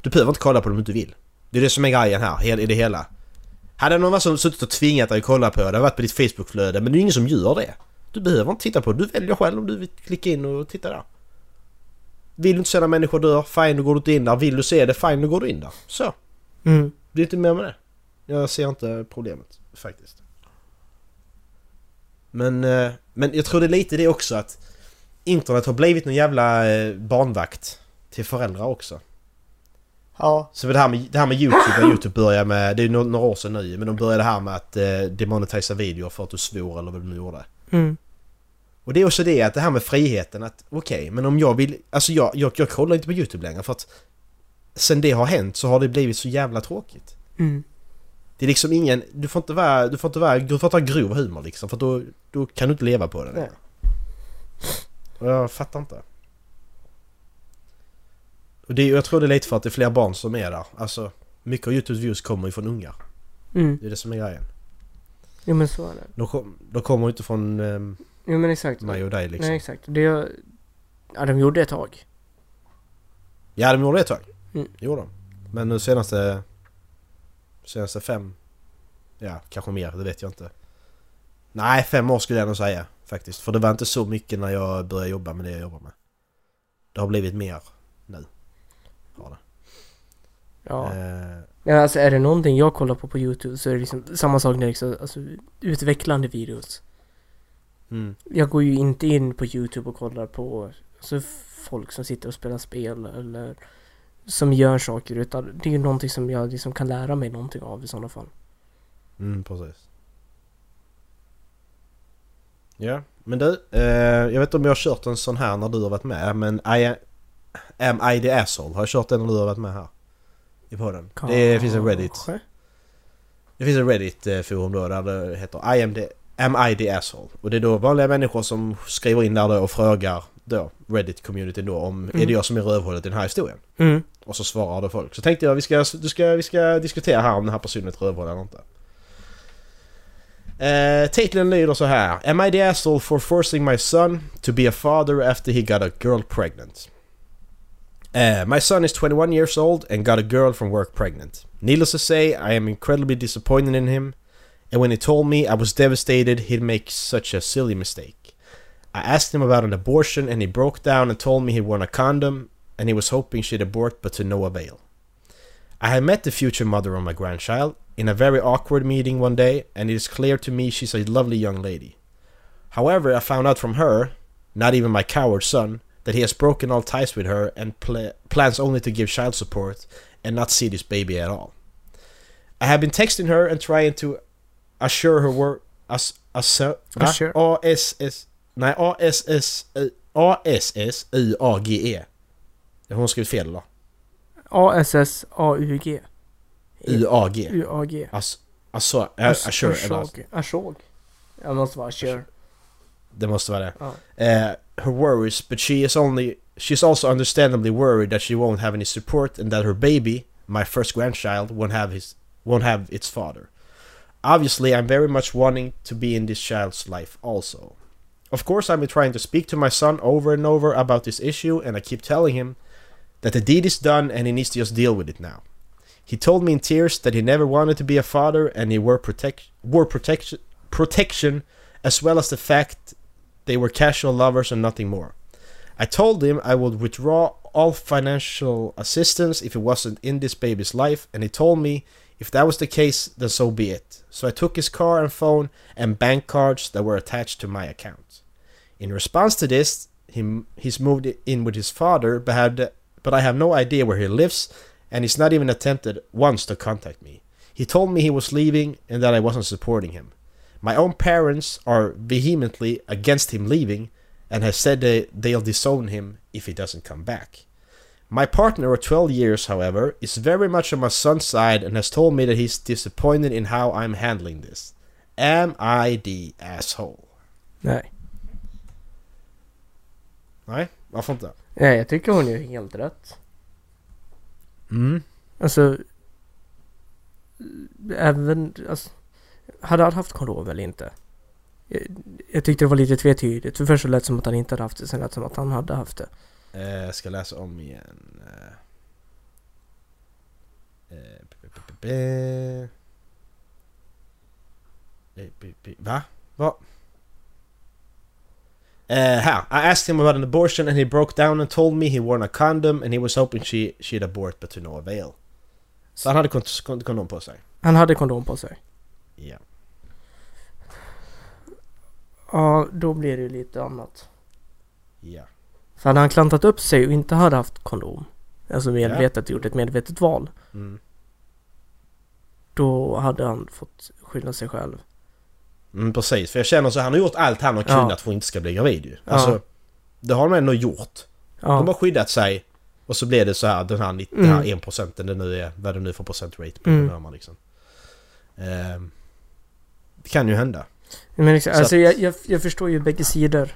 Du behöver inte kolla på det om du inte vill. Det är det som är grejen här, i det hela. Hade någon som suttit och tvingat dig att kolla på det, det varit på ditt Facebookflöde, men det är ingen som gör det. Du behöver inte titta på det, du väljer själv om du vill klicka in och titta där. Vill du inte se när människor dör, fine då går du inte in där. Vill du se det, fine då går du in där. Så. Mm. Det är inte mer med det. Jag ser inte problemet, faktiskt. Men, eh, men jag tror det är lite det också att internet har blivit någon jävla eh, barnvakt till föräldrar också. Ja. Så det här med, det här med YouTube, när YouTube började med, det är några, år sedan nu, men de började här med att eh, demonetisa videor för att du svor eller vad du nu gjorde. Mm. Och det är också det att det här med friheten att okej, men om jag vill, alltså jag, jag, jag kollar inte på YouTube längre för att sen det har hänt så har det blivit så jävla tråkigt. Mm. Det är liksom ingen, du får inte vara, du får inte vara, du får inte ha grov humor liksom för då, då kan du inte leva på det. Nej. Och jag fattar inte. Och det, jag tror det är lite för att det är fler barn som är där. Alltså, mycket av Youtubes views kommer ju från ungar. Mm. Det är det som är grejen. Jo men så är det. De, kom, de kommer ju inte från um, Jo men exakt. mig och dig liksom. Nej exakt. Det... Ja de gjorde ett tag. Ja, de gjorde det ett tag. Mm. Det gjorde de. Men nu senaste... Senaste fem... Ja, kanske mer, det vet jag inte. Nej, fem år skulle jag nog säga faktiskt. För det var inte så mycket när jag började jobba med det jag jobbar med. Det har blivit mer det. Ja. Eh. Alltså är det någonting jag kollar på på YouTube så är det liksom samma sak när liksom, alltså utvecklande videos. mm, Jag går ju inte in på YouTube och kollar på alltså, folk som sitter och spelar spel eller som gör saker utan det är ju någonting som jag liksom kan lära mig någonting av i sådana fall. mm, precis. Ja, men du. Eh, jag vet inte om jag har kört en sån här när du har varit med, men I am, am I the asshole? Har jag kört den när du har varit med här? I podden? Det finns en Reddit. Det finns en Reddit-forum då där det heter I am, the, am I the asshole? Och det är då vanliga människor som skriver in där då och frågar då Reddit-communityn då om Mm. är det jag som är rövhålet i den här historien? Mm. Och så svarar då folk. Så tänkte jag vi ska, du ska, vi ska diskutera här om den här personen är ett rövhål eller inte. Eh, titeln lyder så här. Am I the asshole for forcing my son to be a father after he got a girl pregnant? Uh, my son is 21 years old and got a girl from work pregnant. Needless to say, I am incredibly disappointed in him. And when he told me, I was devastated he'd make such a silly mistake. I asked him about an abortion and he broke down and told me he'd worn a condom and he was hoping she'd abort but to no avail. I had met the future mother of my grandchild in a very awkward meeting one day and it is clear to me she's a lovely young lady. However, I found out from her, not even my coward son, that he has broken all ties with her and pla- plans only to give child support and not see this baby at all. I have been texting her and trying to assure her word as assure Assure. A S S nej A S S A S S U A G E. Hon skrivit fel eller? A-S-S-A-U-G. U A G. U-A-G. Alltså, alltså, assure. alltså, Ashog. Jag måste vara sure. Det måste vara det. Ja. Uh, her worries, but she is only she's also understandably worried that she won't have any support and that her baby, my first grandchild, won't have his won't have its father. Obviously, I'm very much wanting to be in this child's life also. Of course, I've been trying to speak to my son over and over about this issue, and I keep telling him that the deed is done and he needs to just deal with it now. He told me in tears that he never wanted to be a father and he wore protect wore protection protection as well as the fact they were casual lovers and nothing more. I told him I would withdraw all financial assistance if it wasn't in this baby's life, and he told me if that was the case, then so be it. So I took his car and phone and bank cards that were attached to my account. In response to this, he, he's moved in with his father, but, had, but I have no idea where he lives, and he's not even attempted once to contact me. He told me he was leaving and that I wasn't supporting him. My own parents are vehemently against him leaving and have said they, they'll disown him if he doesn't come back. My partner of 12 years, however, is very much on my son's side and has told me that he's disappointed in how I'm handling this. Am I the asshole? Nej. Nej, varför inte? Nej, jag tycker hon gör helt rätt. Mm. Alltså... Även... Alltså, hade han haft kondom eller inte? Jag, jag tyckte det var lite tvetydigt. För först så lät det som att han inte hade haft det, sen lät det som att han hade haft det. Eh, Jag ska läsa om igen. Eh, eh, Eh, Va? Va? Uh, här. I asked him about an abortion and he broke down and told me he worn a condom and he was hoping she, she'd abort but to no avail. Så han hade kon- kon- kondom på sig? Han hade kondom på sig. Ja. Ja, då blir det ju lite annat. Ja. För hade han klantat upp sig och inte hade haft kondom, alltså medvetet gjort ett medvetet val, Mm. då hade han fått skylla sig själv. Mm, precis, för jag känner så han har gjort allt han har Ja. kunnat för att inte ska bli gravid ju. Alltså, Ja. det har de ändå gjort. De har Ja, skyddat sig och så blev det så här den här, 90, Mm. den här 1 procenten det nu är, vad det nu är för procentrate på Mm. bedömar liksom. Ehm, det kan ju hända. Men liksom, Så alltså att- jag, jag, jag förstår ju bägge sidor.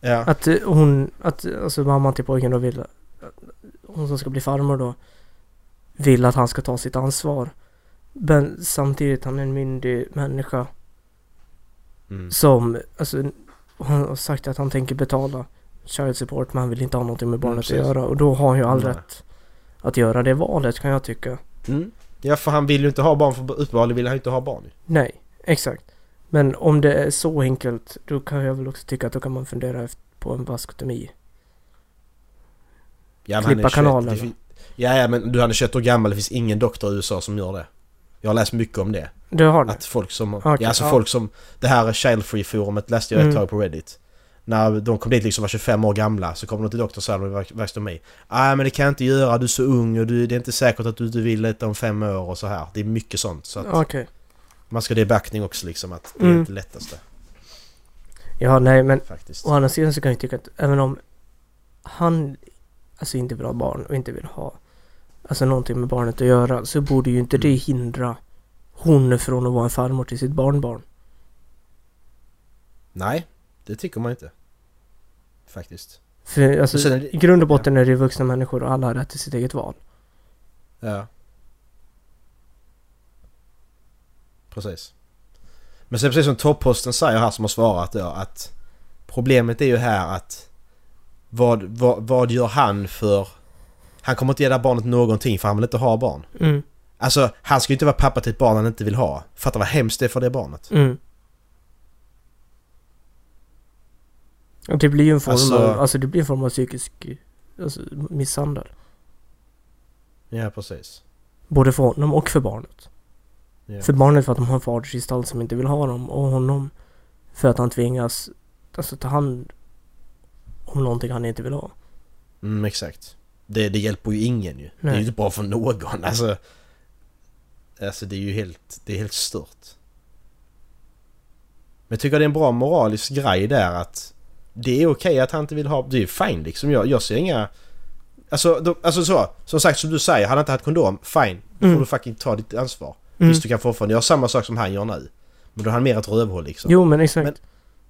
Ja. Att eh, hon, att alltså mamman till pojken då vill, att- hon som ska bli farmor då, vill att han ska ta sitt ansvar. Men samtidigt, han är en myndig människa Mm. som, alltså, han har sagt att han tänker betala child support men han vill inte ha någonting med barnet att precis. göra. Och då har han ju all Nej. rätt att göra det valet kan jag tycka. Mm. Ja, för han vill ju inte ha barn, för uppenbarligen vill han ju inte ha barn. Nej, exakt. Men om det är så enkelt, då kan jag väl också tycka att då kan man fundera på en vaskotomi. Ja, Klippa han är 21, kanalen. Ja, ja, men du han är 21 år gammal, det finns ingen doktor i USA som gör det. Jag har läst mycket om det. Du har det? Att folk som... Okej, ja, alltså ja. folk som... Det här Child Free forumet läste jag ett Mm. tag på Reddit. När de kom dit liksom var 25 år gamla så kom de till doktorn och sa de var vastomi. Nej men det kan jag inte göra, du är så ung och du, det är inte säkert att du, du vill det om fem år och så här. Det är mycket sånt. Så att Okej. Man ska det i beaktning också liksom att det är Mm. inte det lättaste Ja, nej men faktiskt. å andra sidan så kan jag tycka att även om han alltså inte vill ha barn och inte vill ha alltså någonting med barnet att göra så borde ju inte det Mm. hindra hon från att vara en farmor till sitt barnbarn. Nej, det tycker man inte. Faktiskt. För alltså sen är i grund och botten är det ju vuxna människor och alla har rätt till sitt eget val. Ja. Precis. Men sen precis som topposten säger här som har svarat då att problemet är ju här att vad, vad, vad gör han för... Han kommer inte ge det här barnet någonting för han vill inte ha barn. Mm, Alltså han ska ju inte vara pappa till ett barn han inte vill ha. Fatta vad hemskt det är för det barnet. mm. Och det blir ju en form Alltså- av, alltså det blir en form av psykisk alltså, misshandel. Ja precis. Både för honom och för barnet. Ja. För barnet för att de har en fadersgestalt som inte vill ha dem och honom för att han tvingas alltså ta hand om någonting han inte vill ha. Mm, exakt. Det, det hjälper ju ingen ju. Det är Nej. ju inte bra för någon. [laughs] Alltså, alltså det är ju helt, det är helt stört. Men jag tycker det är en bra moralisk grej där att det är okej att han inte vill ha... Det är fine liksom. Jag, jag ser inga... Alltså, då, alltså så. Som sagt som du säger, han har inte haft kondom. Fine. Då får Mm. du fucking ta ditt ansvar. Mm. Visst du kan fortfarande göra samma sak som han gör nu. Men då är han mer ett rövhål liksom. Jo men exakt. Men-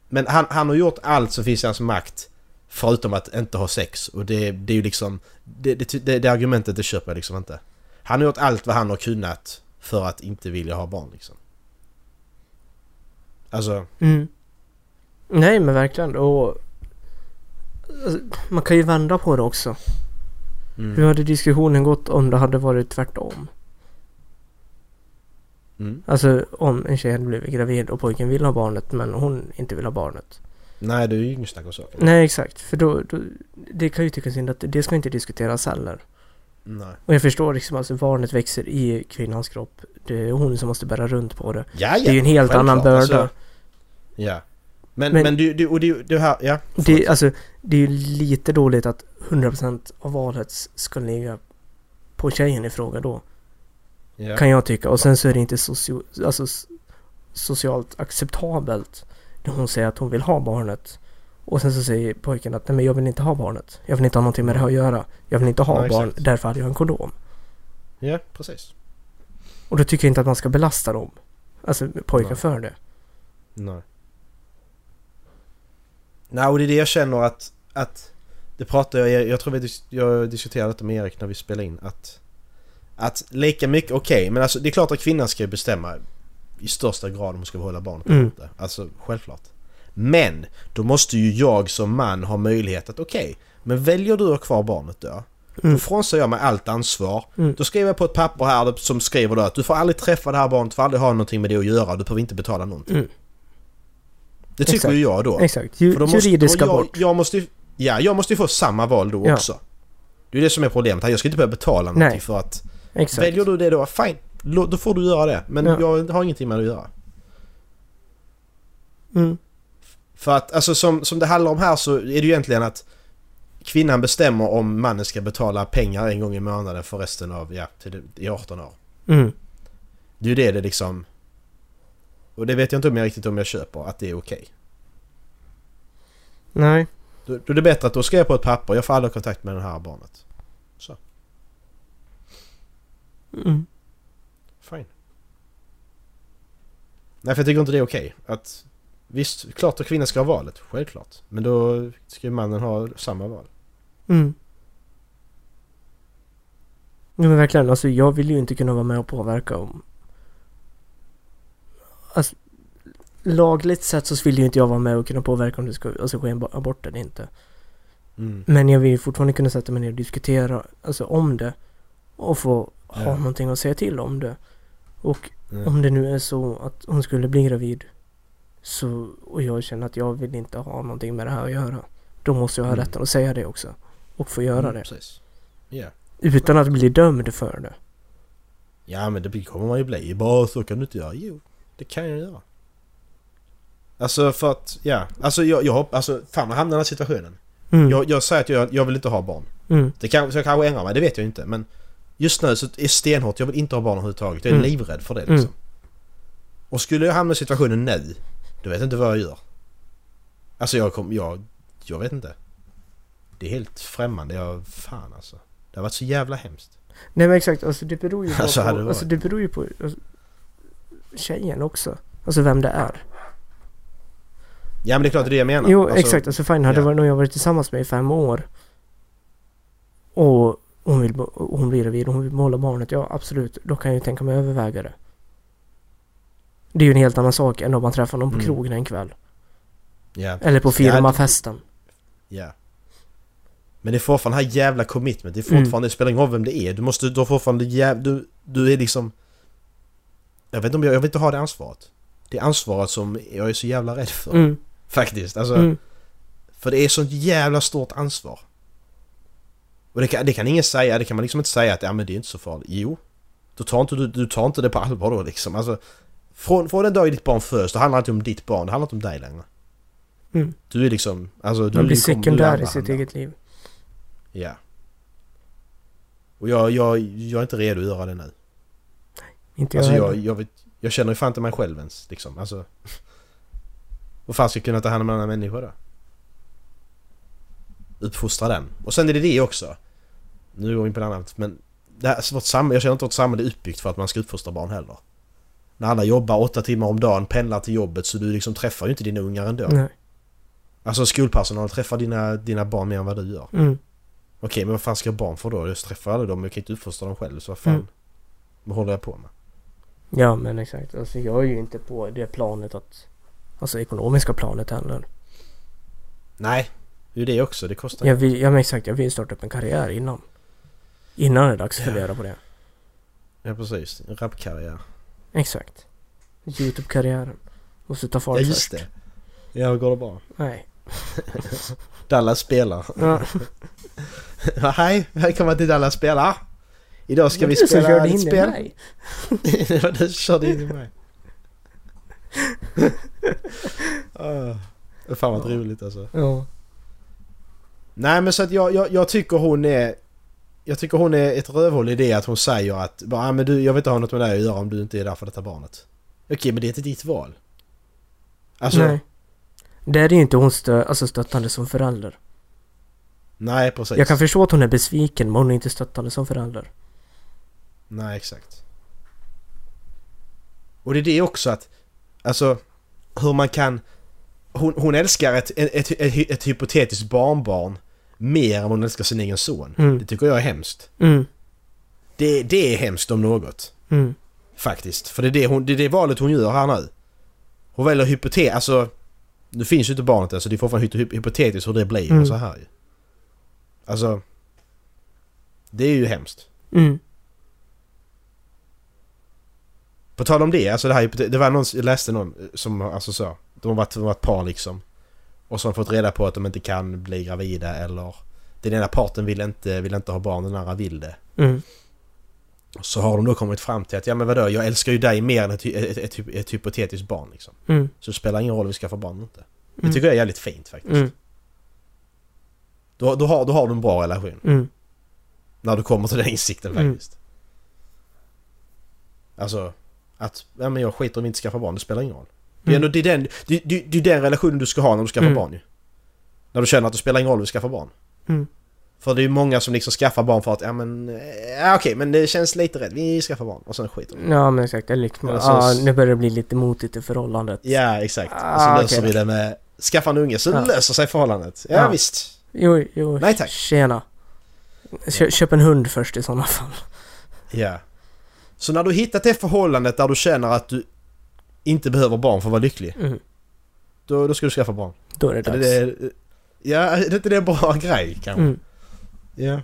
Men han, han har gjort allt som finns i hans makt. Förutom att inte ha sex. Och det, det är ju liksom... Det, det, det, det argumentet det köper jag liksom inte. Han har gjort allt vad han har kunnat för att inte vilja ha barn liksom. Alltså... Mm. Nej men verkligen och alltså, man kan ju vända på det också. Mm. Hur hade diskussionen gått om det hade varit tvärtom? Mm. Alltså om en tjej hade blivit gravid och pojken vill ha barnet men hon inte vill ha barnet. Nej, det är ju inget snack om saken. Nej exakt, för då, då det kan ju tyckas synd att det ska inte diskuteras heller. Nej. Och jag förstår liksom alltså barnet växer i kvinnans kropp. Det är hon som måste bära runt på det. Ja, ja. Det är ju en helt annan börda. Alltså, ja. Men, Men- men, du, du, och du, du här... Ja. Det, alltså, det är ju lite dåligt att 100% av valet ska ligga på tjejen i fråga då. Ja. Kan jag tycka. Och sen så är det inte socio, alltså, socialt acceptabelt när hon säger att hon vill ha barnet. Och sen så säger pojken att nej men jag vill inte ha barnet. Jag vill inte ha någonting med det här att göra. Jag vill inte ha Nej, barn, exakt. därför hade jag en kondom. ja, precis. Och då tycker jag inte att man ska belasta dem. Alltså pojkar Nej. för det. Nej. Nej, och det är det jag känner att... att det pratar jag... Jag tror vi jag diskuterade detta med Erik när vi spelade in. Att... Att lika mycket, okej, men alltså det är klart att kvinnan ska ju bestämma i största grad om hon ska behålla barnet eller Mm. inte. Alltså självklart. Men då måste ju jag som man ha möjlighet att okej, men väljer du att ha kvar barnet då? Mm. Då frånsäger jag mig allt ansvar. Mm. Då skriver jag på ett papper här som skriver då att du får aldrig träffa det här barnet, du får aldrig ha någonting med det att göra, du behöver inte betala någonting. Mm. Det tycker Exakt. ju jag då. Exakt. Ju, För då måste, juridiska och jag, bort. Jag måste, ja, jag måste ju få samma val då Ja. också. Det är det som är problemet här. Jag ska inte behöva betala någonting Nej. för att... Exakt. Väljer du det då, fine. Då får du göra det. Men Ja. jag har ingenting med det att göra. Mm. För att alltså som, som det handlar om här så är det ju egentligen att kvinnan bestämmer om mannen ska betala pengar en gång i månaden för resten av, ja, till i 18 år. Mm. Det är ju det det liksom... Och det vet jag inte om jag riktigt om jag köper, att det är okej. Nej. Då, då är det bättre att då ska jag på ett papper, jag får aldrig kontakt med det här barnet. Så, Mm. fine. Nej för jag tycker inte det är okej. Att visst, klart att kvinnan ska ha valet, självklart. Men då ska ju mannen ha samma val. Mm. Ja, men verkligen, alltså jag vill ju inte kunna vara med och påverka om... Alltså, lagligt sett så vill ju inte jag vara med och kunna påverka om det ska alltså, ske en bo- abort eller inte. Mm. Men jag vill ju fortfarande kunna sätta mig ner och diskutera alltså, om det. Och få ha Ja. någonting att säga till om det. Och Mm. om det nu är så att hon skulle bli gravid. Så, och jag känner att jag vill inte ha någonting med det här att göra. Då måste jag ha Mm. rätten att säga det också. Och få göra Mm, det. Precis. Ja. Utan att bli dömd för det. Ja men det kommer man ju bli. Bara så kan du inte göra. Jo, det kan jag göra. Alltså för att, ja. Alltså jag, jag alltså fan jag hamnar i den här situationen. Mm. Jag, jag säger att jag, jag vill inte ha barn. Mm. Det kan, så jag kanske ändrar mig, det vet jag inte. Men just nu så är det stenhårt, jag vill inte ha barn överhuvudtaget. Jag är Mm. livrädd för det liksom. Mm. Och skulle jag hamna i situationen nu, då vet jag inte vad jag gör. Alltså jag kom, jag, jag vet inte. Det är helt främmande, jag, fan alltså. Det har varit så jävla hemskt. Nej men exakt, alltså det beror ju [laughs] bara Alltså, på, det alltså det beror ju på alltså, tjejen också. Alltså vem det är. Ja men det är klart det är det jag menar. Jo Alltså, exakt, alltså fine, hade ja. ja. någon jag varit tillsammans med i fem år. Och hon, vill, hon blir gravid och hon vill behålla barnet, ja absolut, då kan jag ju tänka mig överväga det. Det är ju en helt annan sak än om man träffar någon på Mm. krogen en kväll. Ja, Eller på firmafesten. ja. Men det är fortfarande det här jävla commitment. Det är Mm. fortfarande, det spelar ingen roll vem det är. Du måste, du har fortfarande jäv, du, du är liksom... Jag vet inte om jag, jag vill inte ha det ansvaret. Det är ansvaret som jag är så jävla rädd för. Mm. Faktiskt. Alltså, Mm. För det är sånt jävla stort ansvar. Och det kan, det kan ingen säga, det kan man liksom inte säga att ja men det är inte så farligt. Jo. Du tar inte, du, du tar inte det på allvar då liksom. Alltså, från, från den dag ditt barn föds, då handlar det inte om ditt barn, det handlar inte om dig längre. Mm. Du är liksom, alltså du Man blir sekundär i sitt eget liv. Ja. Och jag, jag, jag är inte redo att göra det nu. Inte jag Alltså jag, heller. jag, vet, jag känner ju fan inte mig själv ens liksom. Alltså. Vad fan ska jag kunna ta hand om en annan människa då? Uppfostra den. Och sen är det det också. Nu går vi in på det annat men det här, vårt samhälle, jag känner inte att vårt samhälle är uppbyggt för att man ska uppfostra barn heller. När alla jobbar åtta timmar om dagen, pendlar till jobbet så du liksom träffar ju inte dina ungar ändå. Nej. Alltså skolpersonal träffar dina, dina barn mer än vad du gör. Mm. Okej, men vad fan ska jag barn för då? Jag träffar aldrig dem, jag kan inte uppfostra dem själv, så vad fan? Mm. Vad håller jag på med? Ja men exakt. Alltså jag är ju inte på det planet att... Alltså ekonomiska planet heller. Nej, det är ju det också, det kostar Jag vill, ja men exakt, jag vill starta upp en karriär innan. Innan det är dags att Ja. fundera på det. Ja precis, en rapkarriär. Exakt. Youtube-karriären. Måste ta fart Ja just först. det. Ja, går det bra? Nej. [laughs] Dallas spelar. Ja. Ja, Hej, välkommen till Dallas spelar. Idag ska vi spela ett spel. mig. [laughs] det var du som körde in i mig. uh, [laughs] fan vad Ja. roligt alltså. Ja. Nej men så att jag, jag, jag tycker hon är... Jag tycker hon är ett rövhål i det att hon säger att bara, ah, men du, jag vill inte ha något med dig att göra om du inte är där för detta barnet. Okej, men det är inte ditt val. Alltså, Nej. nej, Det är ju inte hon stö alltså stöttande som förälder. precis. Jag kan förstå att hon är besviken men hon är inte stöttande som förälder. Nej, exakt. Och det är det också att, alltså, hur man kan... Hon, hon älskar ett, ett, ett, ett, ett hypotetiskt barnbarn mer än hon älskar sin egen son. Mm. Det tycker jag är hemskt. Mm. Det, det är hemskt om något. Mm. Faktiskt. För det är det, hon, det är det valet hon gör här nu. Hon väljer hypotet... Alltså... Nu finns ju inte barnet än så det är fortfarande hypo- hypotetiskt hur det blir Mm. och så här ju. Alltså... Det är ju hemskt. Mm. På tal om det, alltså det här Det var någon, jag läste någon som alltså sa... De har varit, de har varit par liksom. Och de fått reda på att de inte kan bli gravida eller... Den ena parten vill inte, vill inte ha barn, den andra vill det. Mm. Så har de då kommit fram till att ja men vadå, jag älskar ju dig mer än ett, ett, ett, ett hypotetiskt barn liksom. Mm. Så det spelar ingen roll om vi skaffar barn eller inte. Det Mm. tycker jag är jävligt fint faktiskt. Mm. Då, då, har, då har du en bra relation. Mm. När du kommer till den insikten Mm. faktiskt. Alltså, att ja, men jag skiter om vi inte skaffar barn, det spelar ingen roll. Det är, Mm. ändå, det, är den, det, det, det är den relationen du ska ha när du skaffar Mm. barn ju. När du känner att det spelar ingen roll om du skaffar barn. Mm. För det är ju många som liksom skaffar barn för att, ja men, eh, ja, okej men det känns lite rätt, vi skaffar barn. Och sen skiter de. Ja men exakt, eller liksom, Eller så- ah, nu börjar det bli lite motigt i förhållandet. Ja exakt. och så Ah, löser okej vi det med, skaffa en unge så Ja. löser sig förhållandet. Ja, Ja. visst. Jo, jo, Nej, tack. tjena. Kö, köp en hund först i sådana fall. Ja. Så när du hittat det förhållandet där du känner att du inte behöver barn för att vara lycklig. Mm. Då, då ska du skaffa barn. Då är det Är dags. det, det, ja, är inte det en bra [laughs] grej kanske? Mm. Ja.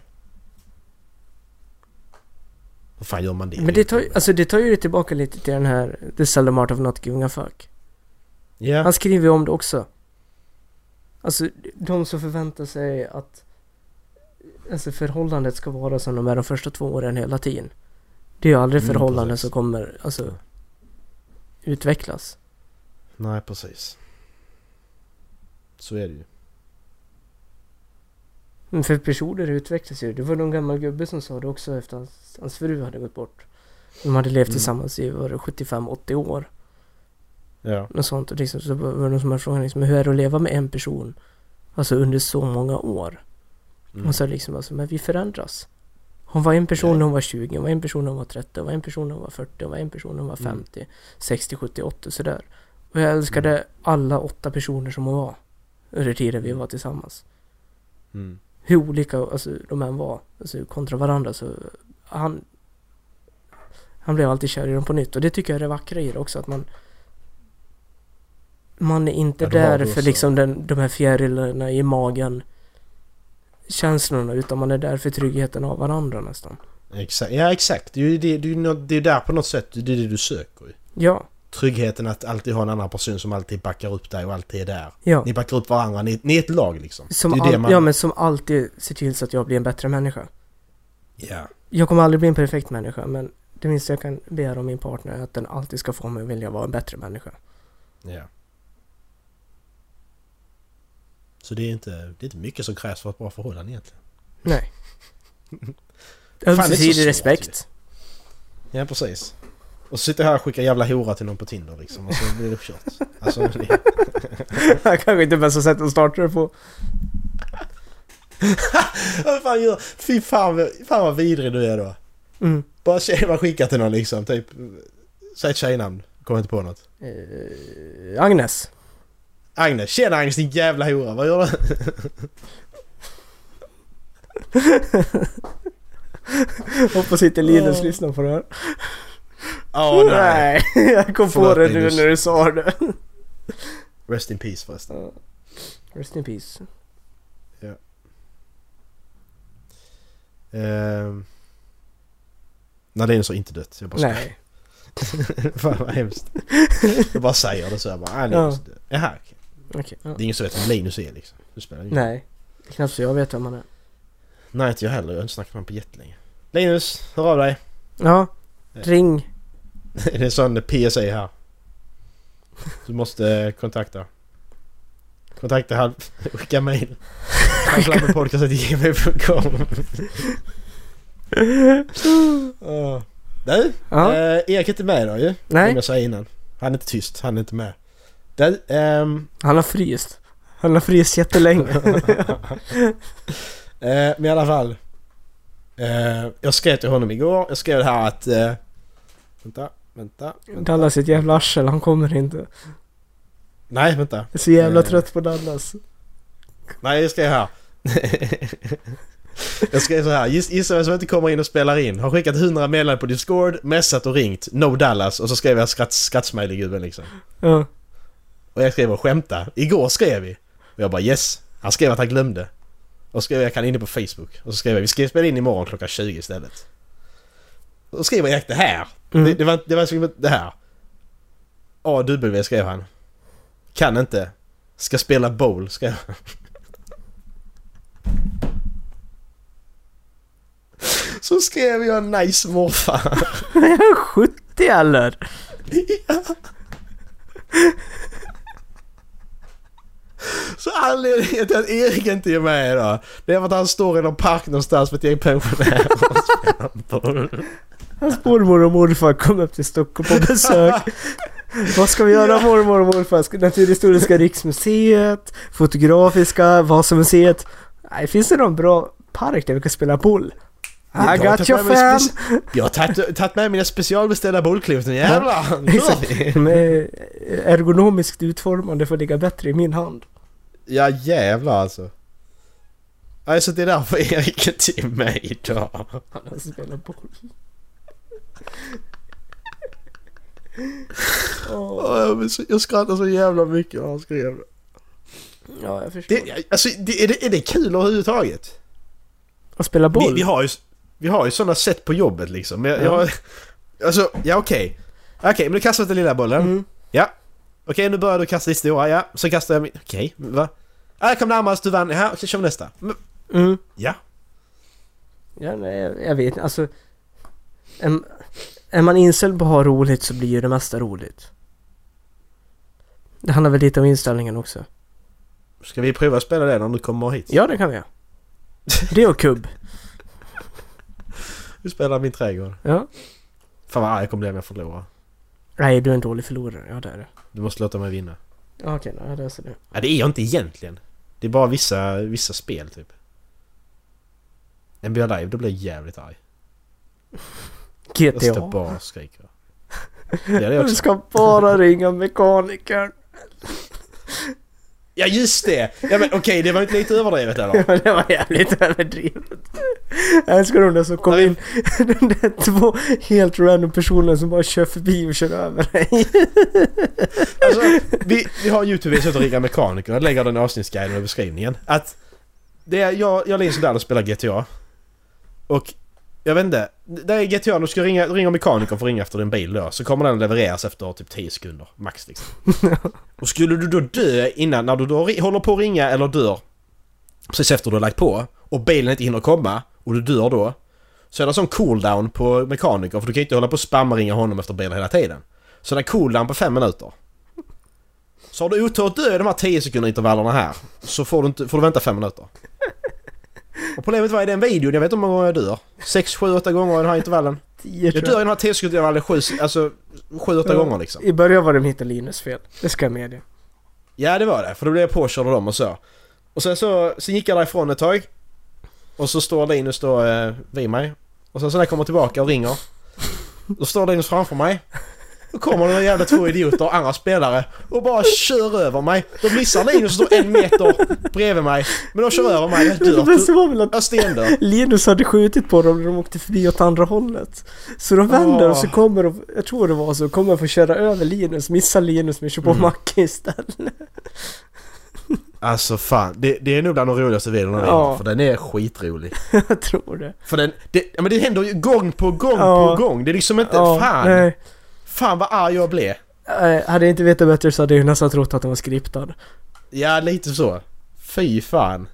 Hur fan gör man det? Men det tar, alltså det tar ju tillbaka lite till den här The seldom art of not giving a fuck. Ja. Han skriver ju om det också. Alltså de som förväntar sig att alltså förhållandet ska vara som de är de första två åren hela tiden. Det är ju aldrig Mm, förhållanden precis. som kommer alltså utvecklas. Nej, precis. Så är det ju. Men för personer utvecklas ju. Det var någon gammal gubbe som sa det också efter hans, hans fru hade gått bort. De hade levt Mm. tillsammans i var det 75-80 år. Ja. Något sånt. Och liksom, så var det någon som hade frågat liksom, hur är det att leva med en person? Alltså under så många år. Mm. Och så liksom, alltså, men vi förändras. Hon var en person när hon var 20, hon var en person när hon var 30, hon var en person när hon var 40, hon var en person när hon var Mm. 50, 60, 70, 80 sådär. Och jag älskade Mm. alla åtta personer som hon var. Under tiden vi var tillsammans. Mm. Hur olika alltså, de än var, alltså, kontra varandra så han han blev alltid kär i dem på nytt och det tycker jag är det vackra i det också att man man är inte Ja, där för liksom den, de här fjärilarna i magen känslorna utan man är där för tryggheten av varandra nästan. Exakt. Ja, exakt. Det är ju det, det, det är där på något sätt, det är det du söker ju. Ja, Tryggheten att alltid ha en annan person som alltid backar upp dig och alltid är där. ja. Ni backar upp varandra, ni, ni är ett lag liksom. Som det är det man... Ja men som alltid ser till så att jag blir en bättre människa. Ja. Jag kommer aldrig bli en perfekt människa men det minsta jag kan begära av min partner är att den alltid ska få mig att vilja vara en bättre människa. Ja. Så det är inte, det är inte mycket som krävs för ett bra förhållande egentligen. Nej. [laughs] är Ömsesidig respekt. Ja, precis. Och så sitter jag här och skickar jävla hora till någon på Tinder liksom och så blir det uppkört. Alltså, det... [laughs] Kanske inte bästa sättet att starta det på. [laughs] Vad fan gör... Fy fan, vad- fan vad vidrig du är då. Mm. Bara tjejer man skickar till någon liksom, typ... Säg ett tjejnamn. Kommer inte på något. Eh, Agnes. Agnes. Tjena Agnes din jävla hora, vad gör du? [laughs] Hoppas inte Linus Åh. lyssnar på det här. Åh nej. jag kom Förlåt, på det nu Linus. när du sa det. Rest in peace förresten. Ja. Rest in peace. Ehm... Nadine har inte dött. Jag bara. Nej. [laughs] Fan vad hemskt. Jag bara säger det så jag bara, ah, Ja. Linus är död. Jaha okej. Okej. ja. Det är ingen som vet vem Linus är liksom. Det spelar ingen. Nej. Knappt så jag vet vem han är. Nej inte jag heller, jag har inte snackat med honom på jättelänge. Linus, hör av dig. Ja. Ring. [laughs] Det är en sån PSA här. Du måste eh, kontakta. Kontakta halv... [laughs] Skicka mail. Halvlabbepodcast.gmail.com [laughs] Uh. Du, Ja. eh, Erik är inte med idag ju. Nej. Som jag sa innan. Han är inte tyst, han är inte med. Du, ehm, Han har fryst. Han har fryst jättelänge. [laughs] [laughs] eh, men i alla fall. Eh, jag skrev till honom igår. Jag skrev det här att... Eh, vänta, vänta. vänta. Dallas är ett jävla arsel, han kommer inte. Jag Nej, vänta. är så jävla Eh. trött på Dallas. Nej, jag skrev här. [laughs] jag skrev så här. Giss, gissa vem som inte kommer in och spelar in. Har skickat 100 meddelanden på Discord, messat och ringt. No Dallas. Och så skrev jag skratt, skrattsmiley-gubben liksom. Ja. Och jag skrev och skämta. Igår skrev vi. Och jag bara yes. Han skrev att han glömde. Och skrev jag kan inne på Facebook. Och så skrev jag vi ska spela in imorgon klockan 20 istället. Och skrev Erik det här. Mm. Det, det var, det var som det här. AW skrev han. Kan inte. Ska spela bowl skrev han. [laughs] Så skrev jag nice morfar. Är han 70 eller? [laughs] Så anledningen till att Erik inte är med idag, det är för att han står i någon park någonstans med ett gäng pensionärer och spelar boll. Hans mormor och morfar kom upp till Stockholm på besök. [laughs] Vad ska vi göra mormor och morfar? Ska- Naturhistoriska riksmuseet, Fotografiska, Vasamuseet. Nej, finns det någon bra park där vi kan spela boll? I Jag har got tagit your mig speci- Jag har tagit, med mina specialbeställda bollklipp nu jävlar! [laughs] Exakt. Med ergonomiskt utformande för att ligga bättre i min hand. Ja jävlar alltså. Alltså det är därför Erik är med idag. Han har spelat boll. [laughs] Så- Jag skrattar så jävla mycket när han skrev det. Ja, jag förstår. det alltså, det, är, det, är det kul överhuvudtaget? Att spela boll? Vi, vi har ju, vi har ju sådana sätt på jobbet liksom. Jag, jag, alltså, ja okej. Okej, men du kastar den lilla bollen. Mm. Ja. Okej, nu börjar du kasta ditt stora. Ja, så kastar jag min. Okej, va? Ja, jag kom närmast, du vann. Ja, okej, kör vi nästa. Mm. ja. Ja, nej, jag, jag vet inte. Alltså... Är, är man inställd på att ha roligt så blir ju det mesta roligt. Det handlar väl lite om inställningen också. Ska vi prova att spela det när du kommer hit? Ja, det kan vi göra. Det och kubb. [laughs] Vi spelar min trädgård. Ja. Fan vad arg jag kommer bli om jag förlorar. Nej, du är en dålig förlorare. Ja, det är det. Du måste låta mig vinna. Ja, okej, då, jag löser det. Ja, det är jag inte egentligen. Det är bara vissa, vissa spel typ. NBA Live, då blir jag jävligt arg. Jag står GTA. bara och skriker. Det är det Du också. ska bara ringa mekanikern. Ja just det! Ja men okej, det var inte lite överdrivet eller? [laughs] Ja, det var jävligt överdrivet. Jag älskar de där som kom in. [laughs] De där två helt random personer som bara kör förbi och kör över dig. [laughs] Alltså, vi, vi har Youtube som heter Rickard Mekaniker. Jag lägger den i avsnittsguiden och beskrivningen. Att det är jag, jag Linus och Dallas spelar GTA. Och jag vet inte. Det är GTA, du ska ringa, ringa mekanikern för att ringa efter din bil då. Så kommer den levereras efter typ 10 sekunder. Max liksom. [laughs] Och skulle du då dö innan, när du då håller på att ringa eller dör. Precis efter du har lagt på. Och bilen inte hinner komma. Och du dör då. Så är det en sån cooldown på mekanikern. För du kan ju inte hålla på och spamma ringa honom efter bilen hela tiden. Så det är cooldown på 5 minuter. Så har du otur att dö i de här 10 sekunder intervallerna här så får du, inte, får du vänta 5 minuter. Och problemet var i den videon, jag vet inte hur många gånger jag dör. 6, 7, 8 gånger i den här intervallen. Tio, Jag tror dör i den här 10 sekunder intervallen 7, alltså 7, 8 Ja. gånger liksom. I början var det mitt och Linus fel. Det ska jag medge. Ja det var det, för då blev jag påkörd av dem och så. Och sen så, sen gick jag därifrån ett tag. Och så står Linus då eh, vid mig. Och sen så när jag kommer tillbaka och ringer. Då står Linus framför mig. Då kommer några jävla två idioter, andra spelare, och bara kör över mig. Då missar Linus och står en meter bredvid mig. Men de kör över mig, jag Det dör. bästa var väl att stendör. Linus hade skjutit på dem när de åkte förbi åt andra hållet. Så de vänder och så kommer de, jag tror det var så, kommer få köra över Linus, missar Linus men kör på Mm. Macke istället. Alltså fan, det, det är nog bland de roligaste videorna Ja. För den är skitrolig. [laughs] jag tror det. För den, det, ja, men det händer ju gång på gång Ja. på gång. Det är liksom inte, Ja, fan. nej. Fan vad arg jag blev. Eh, hade jag inte vetat bättre så hade jag nästan trott att den var skriptad. Ja, lite så. Fy fan.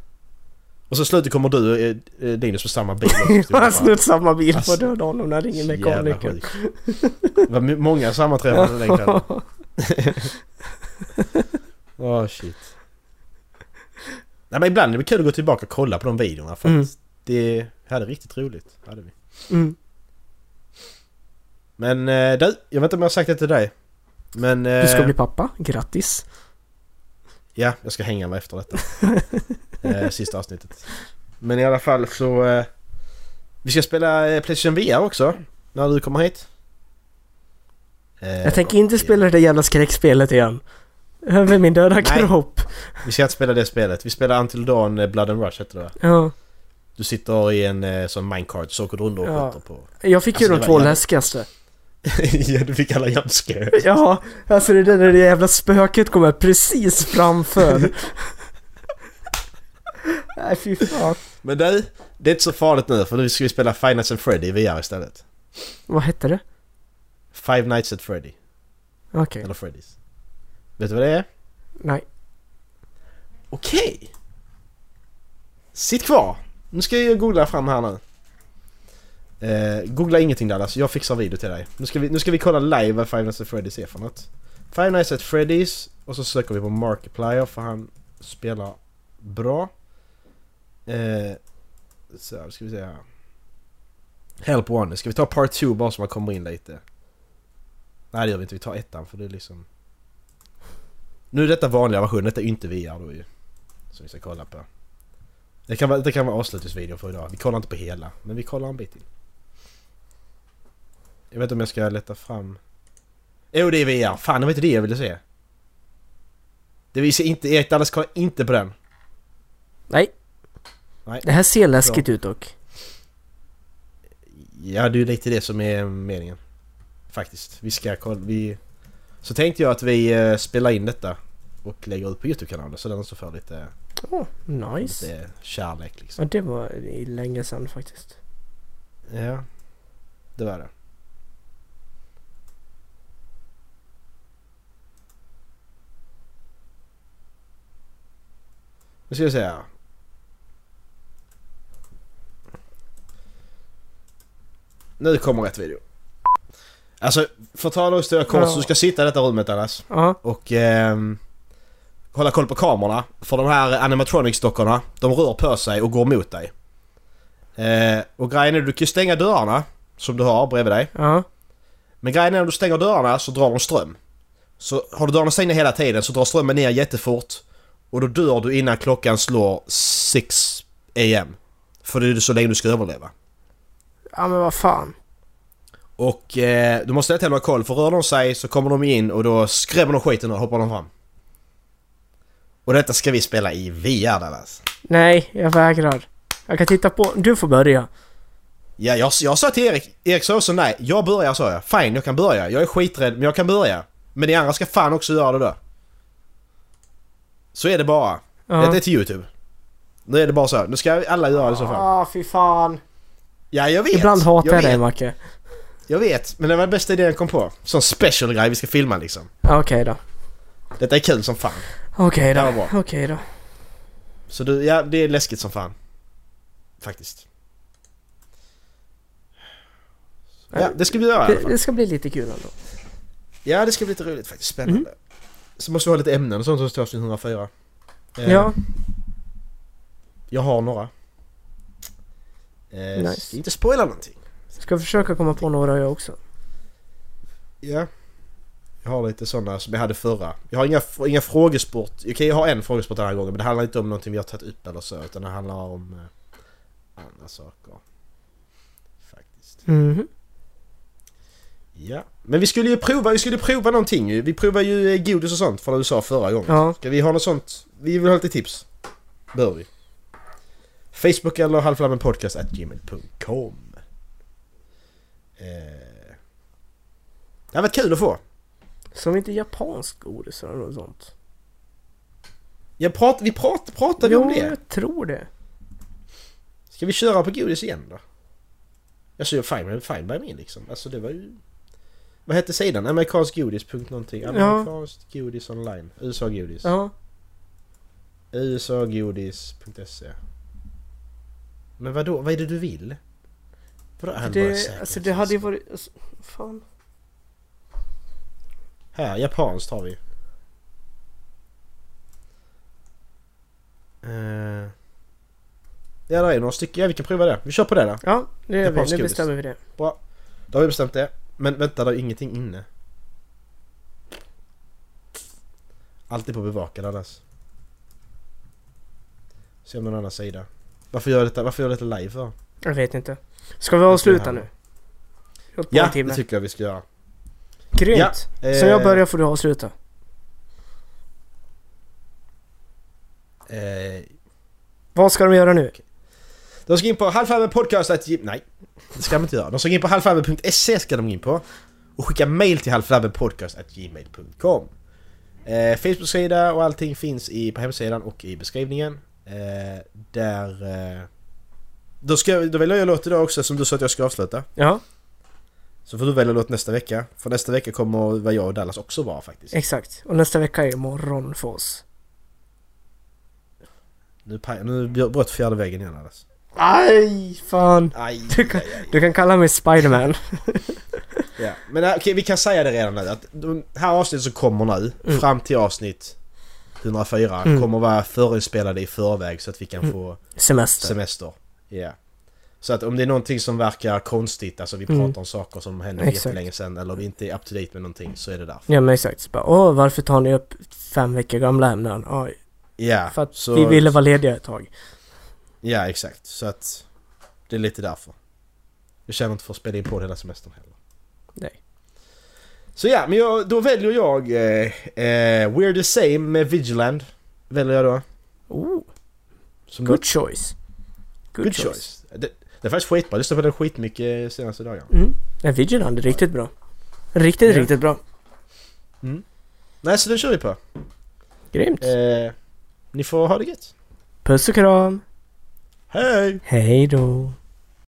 Och så slutet kommer du och eh, eh, Linus på samma bil. [laughs] Han har snott samma bil på Alltså, döda honom när han ringer mekanikern. Det var många sammanträffanden den kvällen. [laughs] Åh shit. Nej men ibland är det kul att gå tillbaka och kolla på de videorna för Mm. det hade riktigt roligt. Hade vi. Mm. Men eh, du, jag vet inte om jag har sagt det till dig. Men... Du ska eh, bli pappa, grattis! Ja, jag ska hänga mig efter detta. [laughs] eh, sista avsnittet. Men i alla fall så... Eh, vi ska spela eh, Playstation VR också. När du kommer hit. Eh, Jag tänker inte spela det där jävla skräckspelet igen. Över min döda Nej. kropp. Vi ska inte spela det spelet. Vi spelar Until Dawn eh, Blood and Rush heter det? Ja. Du sitter i en eh, sån minecart så åker du runt och Ja. skjuter på... Jag fick ju Alltså, de det två jävligt- läskigaste. [laughs] ja, du fick alla jumpscare. [laughs] Ja, alltså det där när det jävla spöket kommer precis framför. [laughs] Nej fy fan. Men du, det är inte så farligt nu för nu ska vi spela Five Nights at Freddy i VR istället. Vad hette det? Five Nights at Freddy. Okej. Eller Freddy's. Vet du vad det är? Nej. Okej! Sitt kvar! Nu ska jag googla fram här nu. Eh, googla ingenting Dallas, jag fixar video till dig. Nu ska vi, nu ska vi kolla live vad Five Nights at Freddy's är för något. Five Nights at Freddy's och så söker vi på Markiplier för han spelar bra. Eh, så här, ska vi se här. Help One, ska vi ta Part 2 bara så man kommer in lite? Nej det gör vi inte, vi tar ettan för det är liksom... Nu är detta vanliga versionen, detta är inte VR då ju. Som vi ska kolla på. Det kan vara, det kan vara avslutningsvideon för idag. Vi kollar inte på hela, men vi kollar en bit till. Jag vet inte om jag ska leta fram... Jo det är VR! Fan det var inte det jag ville se. Det visar inte, Erik Dallas kollar inte på den. Nej. Nej. Det här ser läskigt ut dock. Ja det är lite det som är meningen. Faktiskt. Vi ska kolla, vi... Så tänkte jag att vi eh, spelar in detta och lägger ut på Youtube-kanalen så den också får lite, Åh, nice. lite kärlek liksom. Ja, det var länge sedan faktiskt. Ja, det var det. Nu ska vi se. Nu kommer rätt video. Alltså, för att ta en historia kort så du ska sitta i detta rummet Dallas Ja. och ehm, hålla koll på kamerorna. För de här animatronics-dockorna, de rör på sig och går mot dig. Eh, och grejen är att du kan stänga dörrarna som du har bredvid dig. Ja. Men grejen är att när du stänger dörrarna så drar de ström. Så har du dörrarna stängda hela tiden så drar strömmen ner jättefort. Och då dör du innan klockan slår 6 AM. För det är så länge du ska överleva. Ja men vad fan. Och eh, du måste tiden ha koll för rör de sig så kommer de in och då skrämmer de skiten och hoppar de fram. Och detta ska vi spela i VR Dallas. Nej, jag vägrar. Jag kan titta på... Du får börja. Ja, jag, jag sa till Erik, Erik sa också nej. Jag börjar sa jag. Fine, jag kan börja. Jag är skiträdd men jag kan börja. Men ni andra ska fan också göra det då. Så är det bara. Ja. Det är till Youtube. Nu är det bara så. Nu ska alla göra det så fall. Ah, fy fan. Ja, jag vet. Ibland hatar jag, jag dig Macke. Jag vet, men det var den bästa idén jag kom på. Sån special grej vi ska filma liksom. Okej då. Detta är kul som fan. Okej Det var då. bra. Okej då. Så du, ja, det är läskigt som fan. Faktiskt. Ja, det ska vi göra i alla Det, fall. det ska bli lite kul ändå. Ja, det ska bli lite roligt faktiskt. Spännande. Så måste vi ha lite ämnen och sånt som står avsnitt 104. Eh, Ja. Jag har några. Eh, Nice. Inte spoila någonting. Ska försöka komma på några jag också. Ja. Jag har lite sådana som jag hade förra. Jag har inga, inga frågesport. Okej, jag har en frågesport den här gången men det handlar inte om någonting vi har tagit upp eller så utan det handlar om eh, andra saker. Faktiskt. Mhm. Ja. Men vi skulle ju prova, vi skulle prova någonting ju. Vi provade ju eh, godis och sånt från USA förra gången. Ja. Ska vi ha något sånt? Vi vill ha lite tips. Bör vi. Facebook eller halvflammenpodcast.gmail.com eh. Det hade varit kul att få. Som inte japansk godis eller något sånt. Jag prat, vi prat, pratade vi om det? jag tror det. Ska vi köra på godis igen då? Alltså fine, fine by me liksom. Alltså det var ju... Vad hette sidan? Amerikansk godis. någonting. Ja. Amerikanskt godis online. USA godis. Ja. usagodis.se Men vadå? Vad är det du vill? Vadå Det, alltså det hade ju varit... Alltså, fan. Här, japanskt har vi. Eh, Ja, det är några stycken. Ja, vi kan prova det. Vi kör på det då. Ja, det gör vi. Nu bestämmer vi det. Bra. Då har vi bestämt det. Men vänta, det är ingenting inne. Alltid på bevakad annars. Se om någon annan sida. Varför gör jag detta, varför gör jag detta live för? Jag vet inte. Ska vi avsluta nu? Ja, det tycker jag vi ska göra. Grymt! Ja, Så jag eh, börjar får du avsluta. Eh, Vad ska de göra nu? De ska in på halvfabbenpodcast... Nej, det ska de inte göra. De ska in på halvfabben.se ska de in på. Och skicka mail till halvfabbenpodcast.gmail.com eh, Facebook-sida och allting finns i, på hemsidan och i beskrivningen. Eh, där... Eh, då, ska, då väljer jag låt idag också som du sa att jag ska avsluta. Ja, Så får du välja låt nästa vecka. För nästa vecka kommer vad jag och Dallas också vara faktiskt. exakt. Och nästa vecka är morgon för oss. Nu, nu bröt fjärde väggen igen Dallas. Aj, fan. Aj, Du kan, aj, aj. du kan kalla mig Spiderman. [laughs] Ja, men äh, okej, vi kan säga det redan nu att de här avsnittet som kommer nu, Mm. fram till avsnitt 104, Mm. kommer vara förinspelade i förväg så att vi kan Mm. få Semester. semester. Ja. Så att om det är någonting som verkar konstigt, alltså vi Mm. pratar om saker som hände jättelänge sedan eller vi inte är up to date med någonting så är det därför. Ja men exakt. Så bara, Åh, varför tar ni upp fem veckor gamla ämnen? Oj, Ja, för att så, vi ville vara lediga ett tag. Ja, exakt. Så att det är lite därför. Jag känner inte för att spela in på hela semestern heller. Nej. Så ja, men jag, då väljer jag eh, eh, We're the same med Vigiland. Väljer jag då. Oh, Som good choice. Good, choice. Det, det är faktiskt skitbra. Jag lyssnade på den skitmycket senaste dagarna. Mm. Ja, Vigilant är riktigt bra. Riktigt, Ja. riktigt bra. Nej, så den kör vi på. Grymt. Eh, ni får ha det gött. Puss och kram. Hej! Hej då.